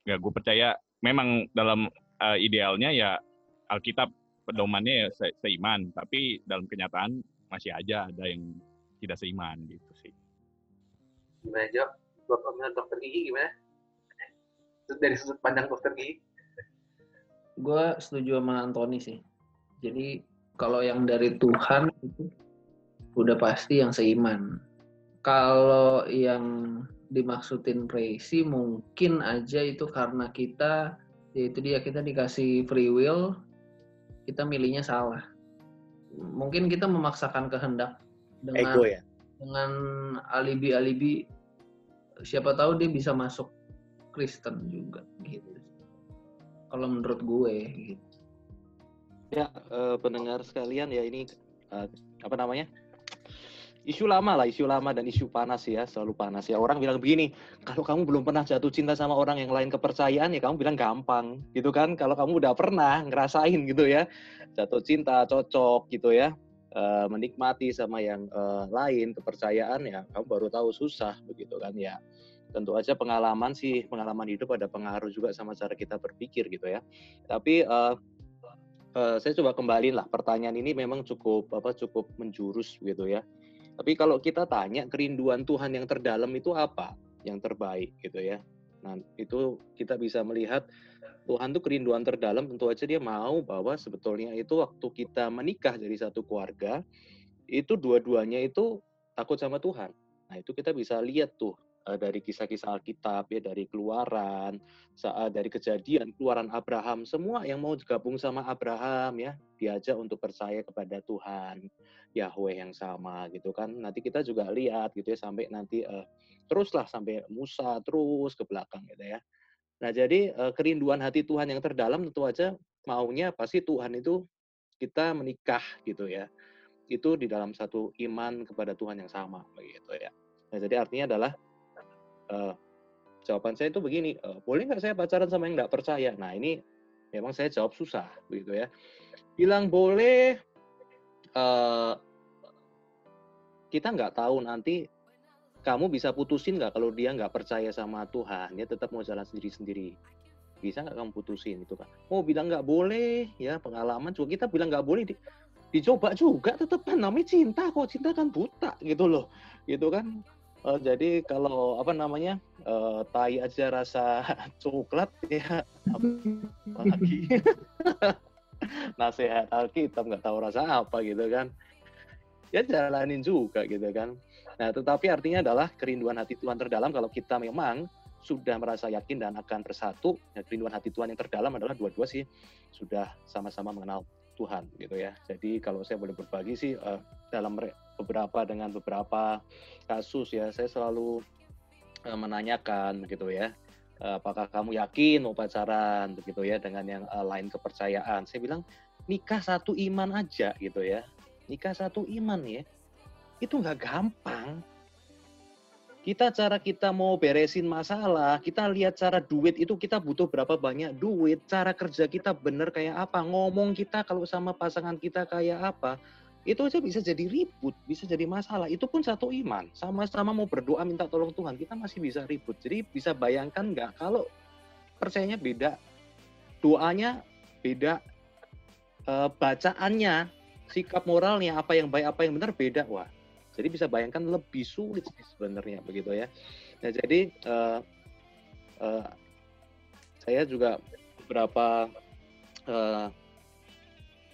[SPEAKER 7] Ya gue percaya memang dalam eh, idealnya ya Alkitab pedomannya ya se- seiman. Tapi dalam kenyataan masih aja ada yang tidak seiman gitu sih
[SPEAKER 1] Gimana Jo? Bapak menurut dokter gigi gimana? Dari sudut pandang dokter gigi?
[SPEAKER 4] gue setuju sama Anthony sih. Jadi kalau yang dari Tuhan itu udah pasti yang seiman. Kalau yang dimaksudin presi mungkin aja itu karena kita yaitu dia kita dikasih free will, kita milihnya salah. Mungkin kita memaksakan kehendak dengan
[SPEAKER 2] Ego ya.
[SPEAKER 4] Dengan alibi-alibi siapa tahu dia bisa masuk Kristen juga gitu. Kalau menurut gue gitu.
[SPEAKER 5] Ya, eh, pendengar sekalian ya ini eh, apa namanya? Isu lama lah, isu lama dan isu panas ya, selalu panas ya. Orang bilang begini, kalau kamu belum pernah jatuh cinta sama orang yang lain kepercayaan ya kamu bilang gampang, gitu kan? Kalau kamu udah pernah ngerasain gitu ya, jatuh cinta, cocok gitu ya, eh, menikmati sama yang eh, lain kepercayaan ya, kamu baru tahu susah begitu kan ya. Tentu aja pengalaman sih, pengalaman hidup ada pengaruh juga sama cara kita berpikir gitu ya. Tapi eh, eh, saya coba kembali lah pertanyaan ini memang cukup apa cukup menjurus gitu ya. Tapi kalau kita tanya kerinduan Tuhan yang terdalam itu apa? Yang terbaik gitu ya. Nah, itu kita bisa melihat Tuhan tuh kerinduan terdalam tentu aja dia mau bahwa sebetulnya itu waktu kita menikah dari satu keluarga itu dua-duanya itu takut sama Tuhan. Nah, itu kita bisa lihat tuh eh, dari kisah-kisah Alkitab ya dari keluaran, saat dari kejadian keluaran Abraham semua yang mau gabung sama Abraham ya diajak untuk percaya kepada Tuhan Yahweh yang sama gitu kan. Nanti kita juga lihat gitu ya sampai nanti eh, teruslah sampai Musa terus ke belakang gitu ya. Nah jadi eh, kerinduan hati Tuhan yang terdalam tentu aja maunya pasti Tuhan itu kita menikah gitu ya. Itu di dalam satu iman kepada Tuhan yang sama begitu ya. Nah jadi artinya adalah eh, jawaban saya itu begini, eh, boleh nggak saya pacaran sama yang nggak percaya? Nah ini memang saya jawab susah, begitu ya. Bilang boleh, eh, kita nggak tahu nanti kamu bisa putusin nggak kalau dia nggak percaya sama Tuhan, dia tetap mau jalan sendiri-sendiri. Bisa nggak kamu putusin itu kan? Mau bilang nggak boleh, ya pengalaman juga kita bilang nggak boleh, di- dicoba juga tetap kan namanya cinta kok, cinta kan buta gitu loh, gitu kan. Eh, jadi kalau apa namanya eh, tai aja rasa coklat ya apalagi nasihat Alkitab nggak tahu rasa apa gitu kan. Ya jalanin juga gitu kan. Nah tetapi artinya adalah kerinduan hati Tuhan terdalam kalau kita memang sudah merasa yakin dan akan bersatu ya, kerinduan hati Tuhan yang terdalam adalah dua-dua sih sudah sama-sama mengenal Tuhan gitu ya. Jadi kalau saya boleh berbagi sih uh, dalam beberapa dengan beberapa kasus ya, saya selalu uh, menanyakan gitu ya, uh, apakah kamu yakin mau pacaran begitu ya dengan yang uh, lain kepercayaan. Saya bilang nikah satu iman aja gitu ya, nikah satu iman ya, itu nggak gampang. Kita cara kita mau beresin masalah, kita lihat cara duit itu kita butuh berapa banyak duit, cara kerja kita bener kayak apa, ngomong kita kalau sama pasangan kita kayak apa, itu aja bisa jadi ribut, bisa jadi masalah. Itu pun satu iman, sama-sama mau berdoa minta tolong Tuhan, kita masih bisa ribut. Jadi bisa bayangkan nggak kalau percayanya beda, doanya beda, e, bacaannya, sikap moralnya, apa yang baik, apa yang benar beda, wah jadi bisa bayangkan lebih sulit sebenarnya begitu ya. Nah jadi uh, uh, saya juga beberapa uh,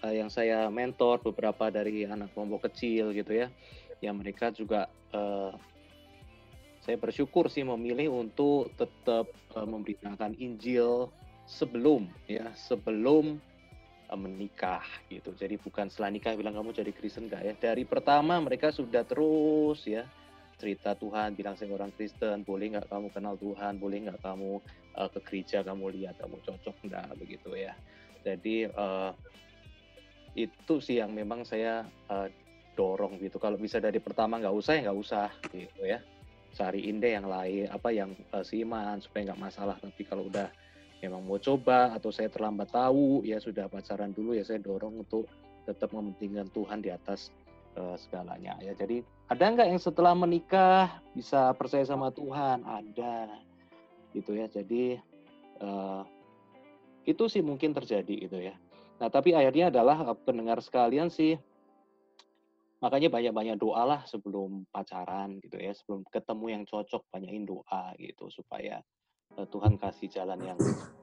[SPEAKER 5] uh, yang saya mentor beberapa dari anak kelompok kecil gitu ya, yang mereka juga uh, saya bersyukur sih memilih untuk tetap uh, memberitakan Injil sebelum ya sebelum menikah gitu. Jadi bukan setelah nikah bilang kamu jadi Kristen enggak ya. Dari pertama mereka sudah terus ya cerita Tuhan bilang saya orang Kristen boleh nggak kamu kenal Tuhan boleh nggak kamu uh, ke gereja kamu lihat kamu cocok enggak begitu ya jadi uh, itu sih yang memang saya uh, dorong gitu. Kalau bisa dari pertama nggak usah ya nggak usah gitu ya. Cariin deh yang lain apa yang uh, seiman supaya nggak masalah. Tapi kalau udah memang mau coba atau saya terlambat tahu ya sudah pacaran dulu ya saya dorong untuk tetap mementingkan Tuhan di atas uh, segalanya ya. Jadi ada nggak yang setelah menikah bisa percaya sama Tuhan? Ada gitu ya. Jadi uh, itu sih mungkin terjadi gitu ya nah tapi akhirnya adalah eh, pendengar sekalian sih makanya banyak-banyak doa lah sebelum pacaran gitu ya sebelum ketemu yang cocok banyakin doa gitu supaya Eh, Tuhan kasih jalan yang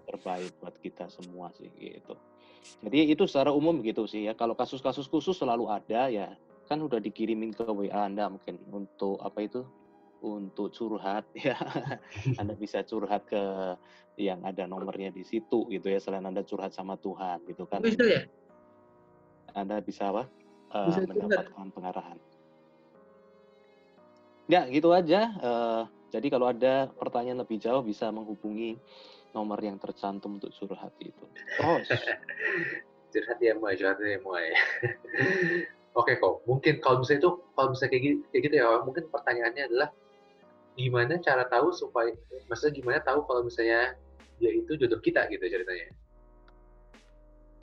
[SPEAKER 5] terbaik buat kita semua sih gitu. Jadi itu secara umum gitu sih ya. Kalau kasus-kasus khusus selalu ada ya kan udah dikirimin ke WA Anda mungkin untuk apa itu untuk curhat ya. Anda bisa curhat ke yang ada nomornya di situ gitu ya selain Anda curhat sama Tuhan gitu kan. Bisa ya? Anda bisa apa? Uh, bisa mendapatkan pengarahan. Ya gitu aja. Uh, jadi kalau ada pertanyaan lebih jauh bisa menghubungi nomor yang tercantum untuk curhat itu.
[SPEAKER 1] Oh, curhat ya mulai, curhat ya mulai. Oke kok, mungkin kalau misalnya itu, kalau misalnya kayak gitu, kayak gitu ya, mungkin pertanyaannya adalah gimana cara tahu supaya, maksudnya gimana tahu kalau misalnya dia itu jodoh kita gitu ceritanya.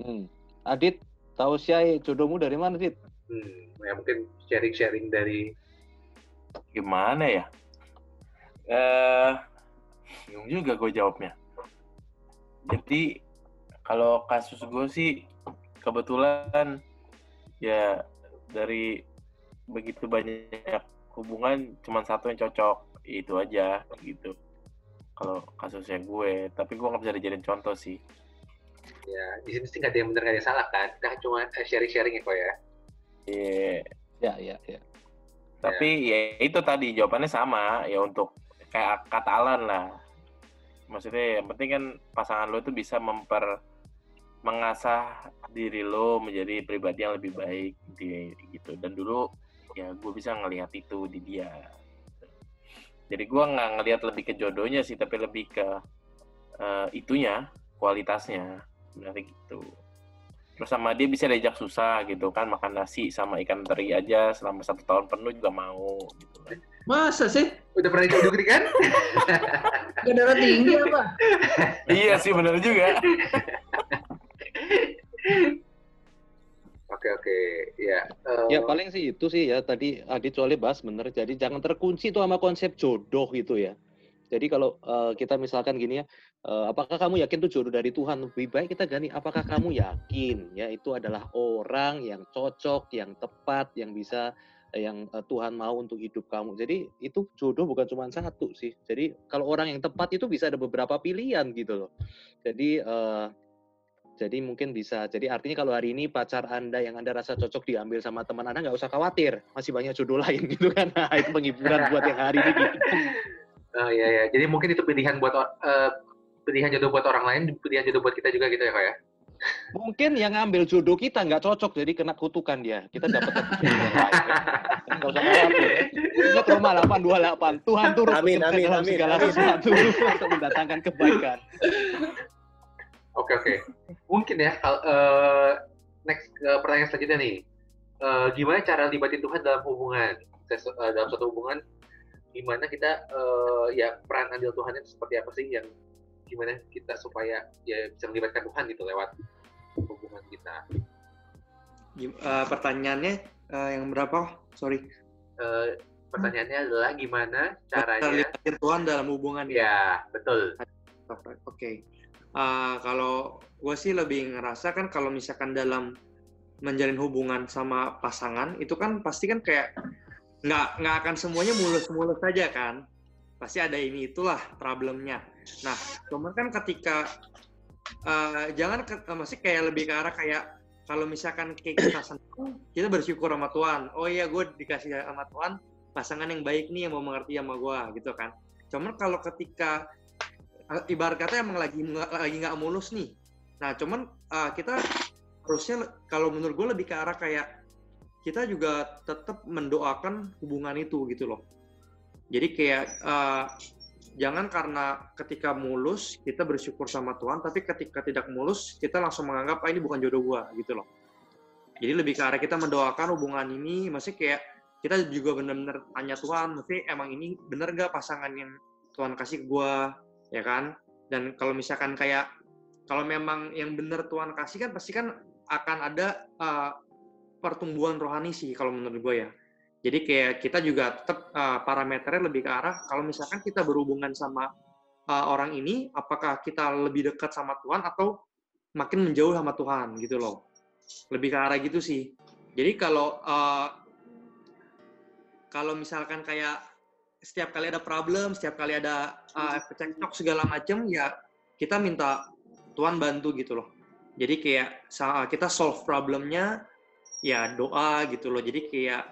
[SPEAKER 5] Hmm. Adit, tahu sih jodohmu dari mana, Adit?
[SPEAKER 1] Hmm, ya mungkin sharing-sharing dari
[SPEAKER 3] gimana ya? eh bingung juga gue jawabnya jadi kalau kasus gue sih kebetulan ya dari begitu banyak hubungan cuma satu yang cocok itu aja gitu. Kalau kasusnya gue tapi gue nggak bisa dijadiin contoh sih.
[SPEAKER 1] Ya di sini sih nggak ada yang benar nggak ada yang salah kan? Kita cuma sharing-sharing ya kok ya?
[SPEAKER 3] Iya.
[SPEAKER 5] Yeah. ya ya ya.
[SPEAKER 3] Tapi ya. ya itu tadi jawabannya sama ya untuk kayak kata Alan lah. Maksudnya yang penting kan pasangan lo itu bisa memper mengasah diri lo menjadi pribadi yang lebih baik gitu. Dan dulu ya gue bisa ngelihat itu di dia jadi gue nggak ngelihat lebih ke jodohnya sih tapi lebih ke uh, itunya kualitasnya. Berarti gitu. Terus sama dia bisa diajak susah gitu kan makan nasi sama ikan teri aja selama satu tahun penuh juga mau gitu kan.
[SPEAKER 4] Masa sih?
[SPEAKER 1] Udah pernah ikut negeri kan?
[SPEAKER 4] Gak darah tinggi apa
[SPEAKER 3] iya sih benar juga
[SPEAKER 1] Oke oke ya.
[SPEAKER 5] Uh... Ya paling sih itu sih ya tadi Adit soalnya bahas bener. Jadi jangan terkunci tuh sama konsep jodoh gitu ya. Jadi kalau uh, kita misalkan gini ya, uh, apakah kamu yakin itu jodoh dari Tuhan? Lebih baik kita ganti, apakah kamu yakin ya itu adalah orang yang cocok, yang tepat, yang bisa yang uh, Tuhan mau untuk hidup kamu. Jadi itu jodoh bukan cuma satu sih. Jadi kalau orang yang tepat itu bisa ada beberapa pilihan gitu loh. Jadi uh, jadi mungkin bisa. Jadi artinya kalau hari ini pacar Anda yang Anda rasa cocok diambil sama teman Anda nggak usah khawatir, masih banyak jodoh lain gitu kan. Nah, itu penghiburan buat yang hari ini. Gitu.
[SPEAKER 1] Oh iya ya. Jadi mungkin itu pilihan buat uh, pilihan jodoh buat orang lain, pilihan jodoh buat kita juga gitu ya kak ya?
[SPEAKER 5] Mungkin yang ngambil jodoh kita nggak cocok, jadi kena kutukan dia. Kita dapat Nggak usah khawatir. Ingat Roma 828. Tuhan turut
[SPEAKER 2] Amin, amin, amin,
[SPEAKER 5] segala
[SPEAKER 2] amin.
[SPEAKER 5] sesuatu untuk mendatangkan kebaikan.
[SPEAKER 1] Oke oke. Mungkin ya kalau eh, next ke pertanyaan selanjutnya nih. Eh, gimana cara libatin Tuhan dalam hubungan? Eh, dalam suatu hubungan gimana kita eh, ya peran andil Tuhan itu seperti apa sih yang gimana kita supaya ya bisa melibatkan Tuhan gitu lewat hubungan kita.
[SPEAKER 6] Gim- eh, pertanyaannya eh, yang berapa? Sorry.
[SPEAKER 1] Eh, pertanyaannya adalah gimana caranya?
[SPEAKER 6] Libatin Tuhan dalam hubungan ya.
[SPEAKER 1] Ya betul.
[SPEAKER 6] Oke. Eh, kalau gue sih lebih ngerasa kan kalau misalkan dalam menjalin hubungan sama pasangan itu kan pasti kan kayak nggak nggak akan semuanya mulus-mulus saja kan. Pasti ada ini itulah problemnya. Nah, cuman kan ketika eh, jangan ke, eh, masih kayak lebih ke arah kayak kalau misalkan kayak kita senang, kita bersyukur sama Tuhan. Oh iya, gue dikasih sama Tuhan pasangan yang baik nih yang mau mengerti sama gue gitu kan. Cuman kalau ketika ibarat kata emang lagi lagi nggak mulus nih. Nah, cuman eh, kita harusnya kalau menurut gue lebih ke arah kayak kita juga tetap mendoakan hubungan itu gitu loh. Jadi kayak eh, jangan karena ketika mulus kita bersyukur sama Tuhan, tapi ketika tidak mulus kita langsung menganggap ah ini bukan jodoh gua gitu loh. Jadi lebih ke arah kita mendoakan hubungan ini, masih kayak kita juga benar-benar tanya Tuhan, mesti emang ini bener gak pasangan yang Tuhan kasih ke gua, ya kan? Dan kalau misalkan kayak kalau memang yang bener Tuhan kasih kan pasti kan akan ada uh, pertumbuhan rohani sih kalau menurut gue ya. Jadi kayak kita juga tetap uh, parameternya lebih ke arah kalau misalkan kita berhubungan sama uh, orang ini, apakah kita lebih dekat sama Tuhan atau makin menjauh sama Tuhan gitu loh. Lebih ke arah gitu sih. Jadi kalau uh, kalau misalkan kayak setiap kali ada problem, setiap kali ada uh, cekcok segala macam, ya kita minta Tuhan bantu gitu loh. Jadi kayak sa- kita solve problemnya ya doa gitu loh. Jadi kayak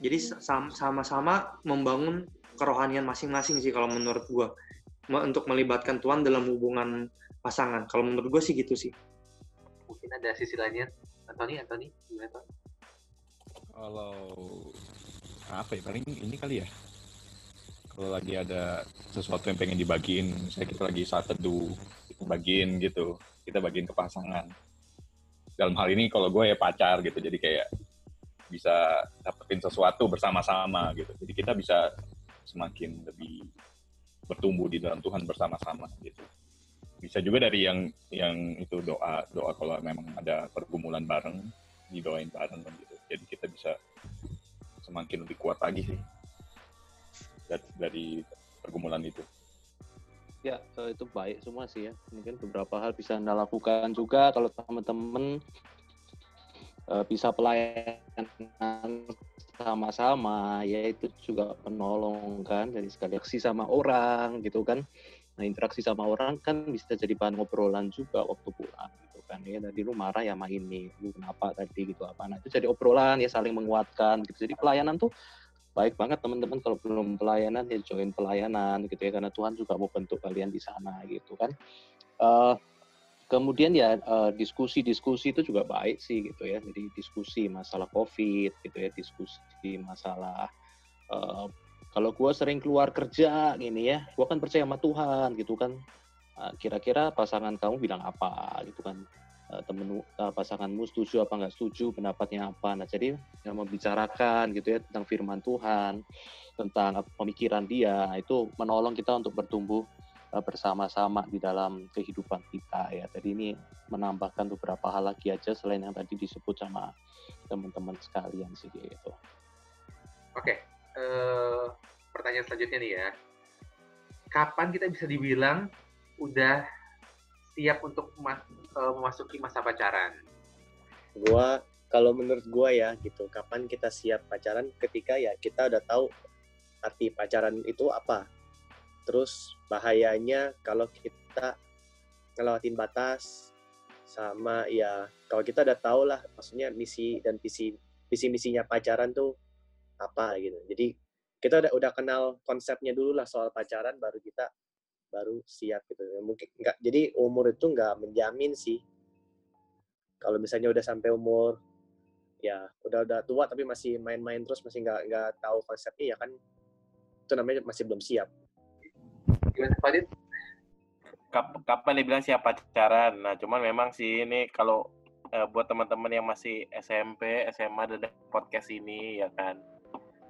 [SPEAKER 6] jadi sam- sama-sama membangun kerohanian masing-masing sih kalau menurut gua Me- untuk melibatkan Tuhan dalam hubungan pasangan. Kalau menurut gue sih gitu sih.
[SPEAKER 1] Mungkin ada sisi lainnya. Anthony, Anthony, gimana Tony?
[SPEAKER 7] Kalau apa ya paling ini kali ya. Kalau lagi ada sesuatu yang pengen dibagiin, misalnya kita lagi saat teduh, kita bagiin gitu, kita bagiin ke pasangan. Dalam hal ini kalau gue ya pacar gitu, jadi kayak bisa dapetin sesuatu bersama-sama gitu. Jadi kita bisa semakin lebih bertumbuh di dalam Tuhan bersama-sama gitu. Bisa juga dari yang yang itu doa doa kalau memang ada pergumulan bareng didoain bareng gitu. Jadi kita bisa semakin lebih kuat lagi sih dari, dari pergumulan itu.
[SPEAKER 5] Ya, eh, itu baik semua sih ya. Mungkin beberapa hal bisa Anda lakukan juga kalau teman-teman eh, bisa pelayanan sama-sama, ya itu juga penolong kan, dari sekali aksi sama orang gitu kan. Nah, interaksi sama orang kan bisa jadi bahan ngobrolan juga waktu pulang gitu kan. Ya, tadi lu marah ya sama ini, lu kenapa tadi gitu apa. Nah, itu jadi obrolan ya saling menguatkan gitu. Jadi pelayanan tuh baik banget teman-teman kalau belum pelayanan ya join pelayanan gitu ya karena Tuhan juga mau bentuk kalian di sana gitu kan. Eh, kemudian ya eh, diskusi-diskusi itu juga baik sih gitu ya. Jadi diskusi masalah COVID gitu ya, diskusi masalah eh, kalau gue sering keluar kerja gini ya, gue kan percaya sama Tuhan gitu kan. Kira-kira pasangan kamu bilang apa gitu kan? Eh, temen eh, pasanganmu setuju apa nggak setuju pendapatnya apa. Nah jadi yang membicarakan gitu ya tentang firman Tuhan tentang apa, pemikiran dia nah, itu menolong kita untuk bertumbuh eh, bersama-sama di dalam kehidupan kita ya. Jadi ini menambahkan beberapa hal lagi aja selain yang tadi disebut sama teman-teman sekalian sih gitu.
[SPEAKER 1] Oke, eh, pertanyaan selanjutnya nih ya. Kapan kita bisa dibilang udah siap untuk ma- eh, memasuki masa pacaran?
[SPEAKER 2] Gua kalau menurut gua ya gitu, kapan kita siap pacaran ketika ya kita udah tahu arti pacaran itu apa. Terus bahayanya kalau kita ngelewatin batas sama ya kalau kita udah tahu lah maksudnya misi dan visi visi misinya pacaran tuh apa gitu. Jadi kita udah udah kenal konsepnya dulu lah soal pacaran baru kita baru siap gitu. Ya, Mungkin nggak jadi umur itu nggak menjamin sih. Kalau misalnya udah sampai umur ya udah udah tua tapi masih main-main terus masih nggak nggak tahu konsepnya ya kan itu namanya masih belum siap.
[SPEAKER 1] Gimana Fadil
[SPEAKER 3] Kap- kapan dia bilang siap pacaran? Nah cuman memang sih ini kalau eh, buat teman-teman yang masih SMP SMA dan podcast ini ya kan?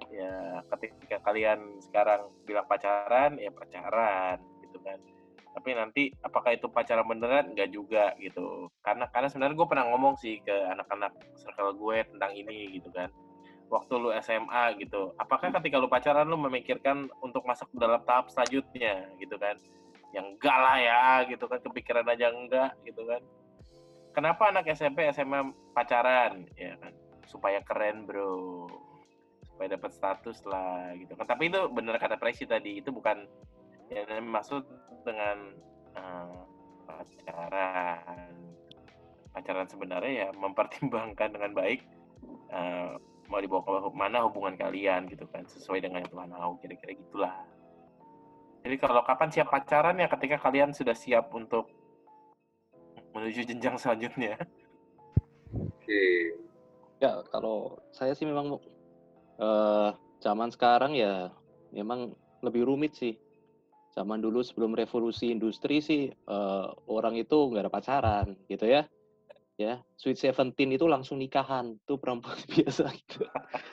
[SPEAKER 3] Ya ketika kalian sekarang bilang pacaran ya pacaran kan tapi nanti apakah itu pacaran beneran? Nggak juga gitu. Karena karena sebenarnya gue pernah ngomong sih ke anak-anak circle gue tentang ini gitu kan. Waktu lu SMA gitu. Apakah ketika lu pacaran lu memikirkan untuk masuk dalam tahap selanjutnya gitu kan? Yang enggak lah ya gitu kan. Kepikiran aja enggak gitu kan. Kenapa anak SMP SMA pacaran? Ya kan? Supaya keren bro. Supaya dapat status lah gitu kan. Tapi itu bener kata Presi tadi itu bukan yang maksud dengan uh, pacaran. Pacaran sebenarnya ya mempertimbangkan dengan baik uh, mau dibawa ke mana hubungan kalian gitu kan sesuai dengan yang Tuhan mau kira-kira gitulah. Jadi kalau kapan siap pacaran ya ketika kalian sudah siap untuk menuju jenjang selanjutnya.
[SPEAKER 1] Oke.
[SPEAKER 5] Ya, kalau saya sih memang eh, zaman sekarang ya memang lebih rumit sih. Zaman dulu sebelum revolusi industri sih eh, orang itu nggak ada pacaran gitu ya. Ya, Sweet Seventeen itu langsung nikahan. Tuh perempuan biasa gitu.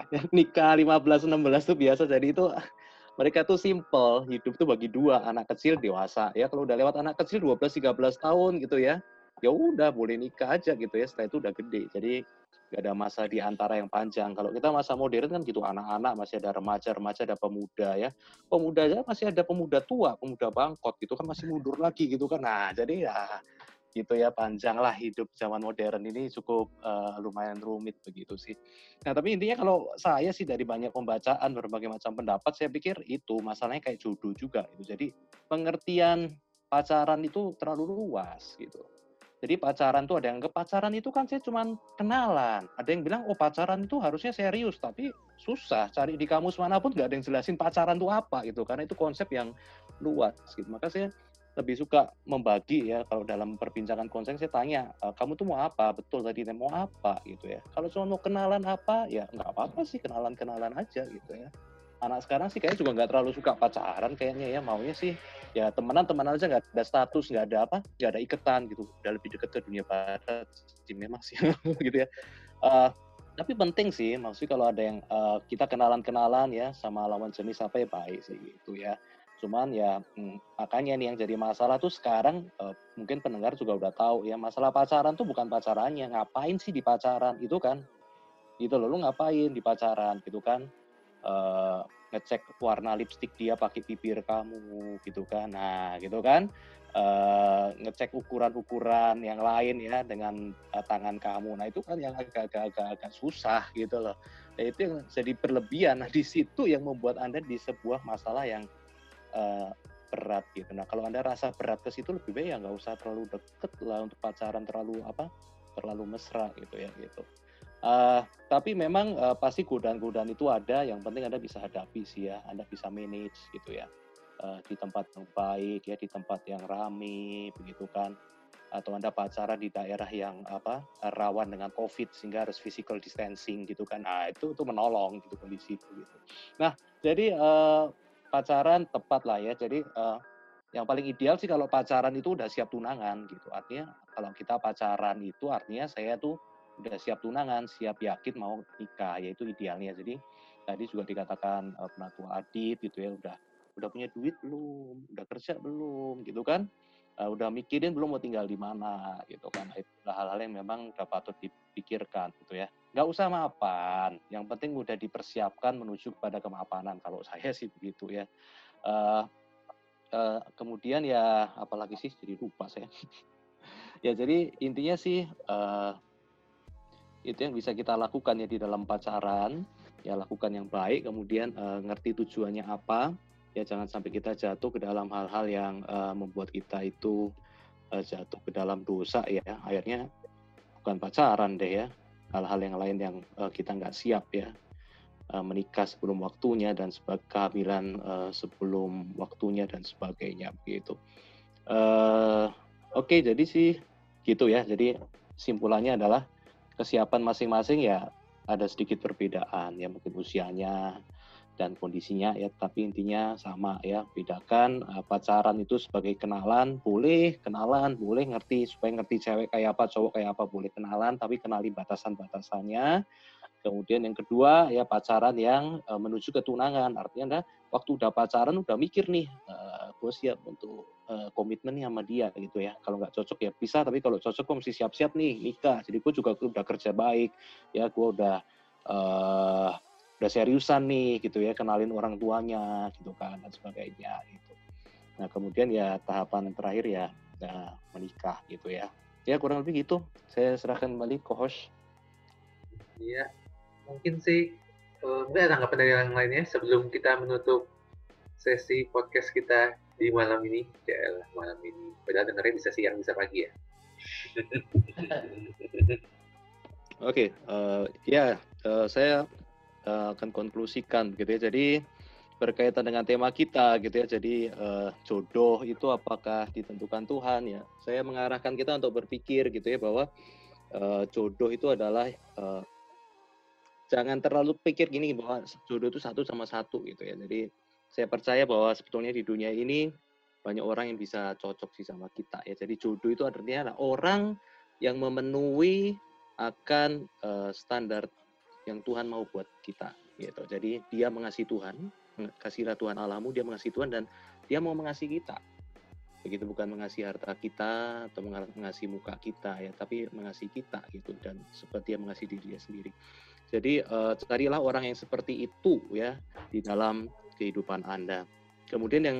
[SPEAKER 5] Ya, nikah 15 16 tuh biasa. Jadi itu mereka tuh simple, hidup tuh bagi dua, anak kecil dewasa. Ya, kalau udah lewat anak kecil 12 13 tahun gitu ya. Ya udah boleh nikah aja gitu ya. Setelah itu udah gede. Jadi nggak ada masa di antara yang panjang. Kalau kita masa modern kan gitu anak-anak masih ada remaja, remaja ada pemuda ya. Pemuda aja masih ada pemuda tua, pemuda bangkot gitu kan masih mundur lagi gitu kan. Nah jadi ya gitu ya panjang lah hidup zaman modern ini cukup uh, lumayan rumit begitu sih. Nah tapi intinya kalau saya sih dari banyak pembacaan berbagai macam pendapat saya pikir itu masalahnya kayak jodoh juga gitu. Jadi pengertian pacaran itu terlalu luas gitu. Jadi pacaran tuh ada yang ke pacaran itu kan saya cuma kenalan. Ada yang bilang oh pacaran itu harusnya serius, tapi susah cari di kamus mana pun nggak ada yang jelasin pacaran itu apa gitu. Karena itu konsep yang luas gitu. Maka saya lebih suka membagi ya kalau dalam perbincangan konsen saya tanya e, kamu tuh mau apa betul tadi mau apa gitu ya kalau cuma mau kenalan apa ya nggak apa-apa sih kenalan-kenalan aja gitu ya anak sekarang sih kayaknya juga nggak terlalu suka pacaran kayaknya ya maunya sih ya temenan temenan aja nggak ada status nggak ada apa nggak ada ikatan gitu. Udah lebih dekat ke dunia barat sih memang sih gitu ya. Uh, tapi penting sih maksudnya kalau ada yang uh, kita kenalan kenalan ya sama lawan jenis apa ya baik sih gitu ya. Cuman ya hmm, makanya nih yang jadi masalah tuh sekarang uh, mungkin pendengar juga udah tahu ya masalah pacaran tuh bukan pacarannya ngapain sih di pacaran itu kan? Gitu loh lu ngapain di pacaran gitu kan uh, ngecek warna lipstick dia pakai bibir kamu gitu kan. Nah gitu kan. Uh, ngecek ukuran-ukuran yang lain ya dengan uh, tangan kamu. Nah itu kan yang agak-agak susah gitu loh. Nah, itu yang jadi berlebihan. Nah di situ yang membuat anda di sebuah masalah yang uh, berat gitu. Nah kalau anda rasa berat ke situ lebih baik ya nggak usah terlalu deket lah untuk pacaran terlalu apa terlalu mesra gitu ya gitu. Uh, tapi memang uh, pasti godaan-godaan itu ada. Yang penting anda bisa hadapi sih ya, anda bisa manage gitu ya uh, di tempat yang baik ya, di tempat yang rame begitu kan. Atau anda pacaran di daerah yang apa rawan dengan COVID sehingga harus physical distancing gitu kan. Nah itu itu menolong gitu kondisi itu gitu. Nah jadi uh, pacaran tepat lah ya. Jadi uh, yang paling ideal sih kalau pacaran itu udah siap tunangan gitu. Artinya kalau kita pacaran itu artinya saya tuh udah siap tunangan, siap yakin mau nikah, yaitu idealnya. Jadi tadi juga dikatakan uh, penatua Adit gitu ya, udah udah punya duit belum, udah kerja belum, gitu kan? Uh, udah mikirin belum mau tinggal di mana, gitu kan? Itu hal-hal yang memang udah patut dipikirkan, gitu ya. Nggak usah mapan, yang penting udah dipersiapkan menuju kepada kemapanan. Kalau saya sih begitu ya. Uh, uh, kemudian ya, apalagi sih jadi lupa saya. ya jadi intinya sih uh, itu yang bisa kita lakukan ya di dalam pacaran. Ya lakukan yang baik kemudian uh, ngerti tujuannya apa. Ya jangan sampai kita jatuh ke dalam hal-hal yang uh, membuat kita itu uh, jatuh ke dalam dosa ya. Akhirnya bukan pacaran deh ya. Hal-hal yang lain yang uh, kita nggak siap ya. Uh, menikah sebelum waktunya dan sebagai kehamilan uh, sebelum waktunya dan sebagainya begitu. Uh, oke okay, jadi sih gitu ya. Jadi simpulannya adalah kesiapan masing-masing ya ada sedikit perbedaan. Ya mungkin usianya dan kondisinya ya tapi intinya sama ya bedakan uh, pacaran itu sebagai kenalan boleh kenalan boleh ngerti supaya ngerti cewek kayak apa cowok kayak apa boleh kenalan tapi kenali batasan-batasannya. Kemudian yang kedua ya pacaran yang uh, menuju ketunangan. Artinya anda waktu udah pacaran udah mikir nih gue siap untuk uh, komitmen sama dia gitu ya. Kalau nggak cocok ya bisa tapi kalau cocok gue mesti siap-siap nih nikah. Jadi gue juga udah kerja baik ya gue udah uh, udah seriusan nih gitu ya kenalin orang tuanya gitu kan dan sebagainya gitu. Nah kemudian ya tahapan terakhir ya, ya menikah gitu ya. Ya kurang lebih gitu. Saya serahkan kembali ke host.
[SPEAKER 1] Iya mungkin sih uh, ada tanggapan dari yang lainnya sebelum kita menutup sesi podcast kita di malam ini ya malam ini padahal dengerin bisa siang bisa pagi ya
[SPEAKER 5] Oke, okay, uh, eh, ya uh, saya uh, akan konklusikan gitu ya. Jadi berkaitan dengan tema kita gitu ya. Jadi uh, jodoh itu apakah ditentukan Tuhan ya? Saya mengarahkan kita untuk berpikir gitu ya bahwa uh, jodoh itu adalah uh, jangan terlalu pikir gini bahwa jodoh itu satu sama satu gitu ya. Jadi saya percaya bahwa sebetulnya di dunia ini banyak orang yang bisa cocok sih sama kita ya. Jadi jodoh itu artinya adalah orang yang memenuhi akan uh, standar yang Tuhan mau buat kita gitu. Jadi dia mengasihi Tuhan, kasihlah Tuhan Allahmu, dia mengasihi Tuhan dan dia mau mengasihi kita. Begitu bukan mengasihi harta kita atau mengasihi muka kita ya, tapi mengasihi kita gitu dan seperti dia mengasihi diri dia sendiri. Jadi uh, carilah orang yang seperti itu ya di dalam kehidupan Anda. Kemudian yang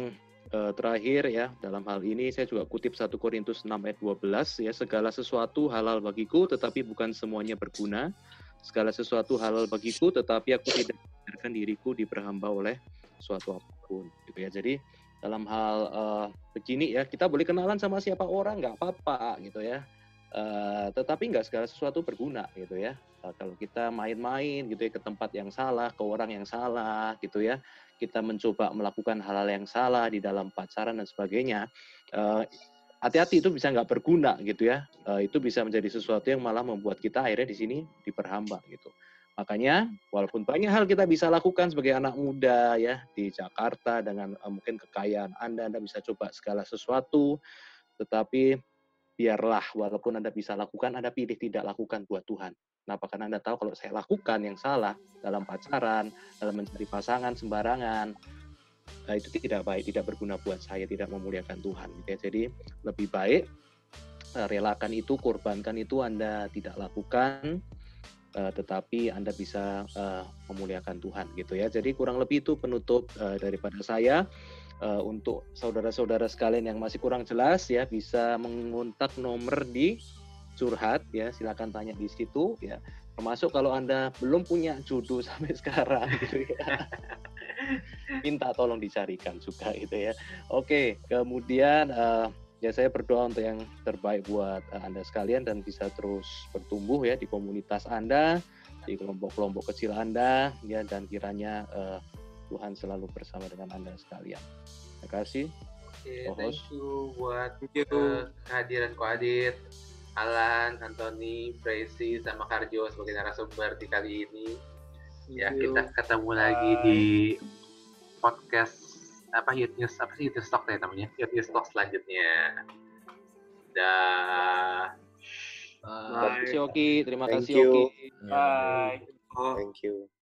[SPEAKER 5] uh, terakhir ya dalam hal ini saya juga kutip 1 Korintus 6 ayat 12 ya segala sesuatu halal bagiku tetapi bukan semuanya berguna segala sesuatu halal bagiku, tetapi aku tidak membiarkan diriku diperhamba oleh suatu apa pun. Gitu ya. Jadi dalam hal uh, begini ya, kita boleh kenalan sama siapa orang nggak apa-apa gitu ya. Uh, tetapi nggak segala sesuatu berguna gitu ya. Uh, kalau kita main-main gitu ya ke tempat yang salah, ke orang yang salah gitu ya, kita mencoba melakukan hal-hal yang salah di dalam pacaran dan sebagainya, uh, hati-hati itu bisa nggak berguna gitu ya. Uh, itu bisa menjadi sesuatu yang malah membuat kita akhirnya di sini diperhamba gitu. Makanya walaupun banyak hal kita bisa lakukan sebagai anak muda ya di Jakarta dengan uh, mungkin kekayaan Anda, Anda bisa coba segala sesuatu, tetapi biarlah walaupun Anda bisa lakukan, Anda pilih tidak lakukan buat Tuhan. Kenapa? Karena Anda tahu kalau saya lakukan yang salah dalam pacaran, dalam mencari pasangan sembarangan, nah, itu tidak baik, tidak berguna buat saya, tidak memuliakan Tuhan. Gitu ya. Jadi lebih baik uh, relakan itu, korbankan itu Anda tidak lakukan, uh, tetapi Anda bisa uh, memuliakan Tuhan gitu ya. Jadi kurang lebih itu penutup uh, daripada saya. Uh, untuk saudara-saudara sekalian yang masih kurang jelas ya bisa mengontak nomor di curhat ya silakan tanya di situ ya termasuk kalau anda belum punya jodoh sampai sekarang gitu ya minta tolong dicarikan juga gitu ya. Oke, kemudian uh, ya saya berdoa untuk yang terbaik buat uh, Anda sekalian dan bisa terus bertumbuh ya di komunitas Anda, di kelompok-kelompok kecil Anda ya dan kiranya uh, Tuhan selalu bersama dengan Anda sekalian. Terima kasih.
[SPEAKER 1] Oke, okay, thank you buat uh, kehadiran Ko Adit, Alan, Anthony, Tracy, sama Karjo sebagai narasumber di kali ini. Ya kita ketemu lagi di podcast apa Youth News apa sih Youth News Talk ya namanya? Youth News Talk selanjutnya. Dah.
[SPEAKER 5] Terima kasih Oki, terima kasih
[SPEAKER 2] Oki.
[SPEAKER 3] Bye.
[SPEAKER 2] Thank you.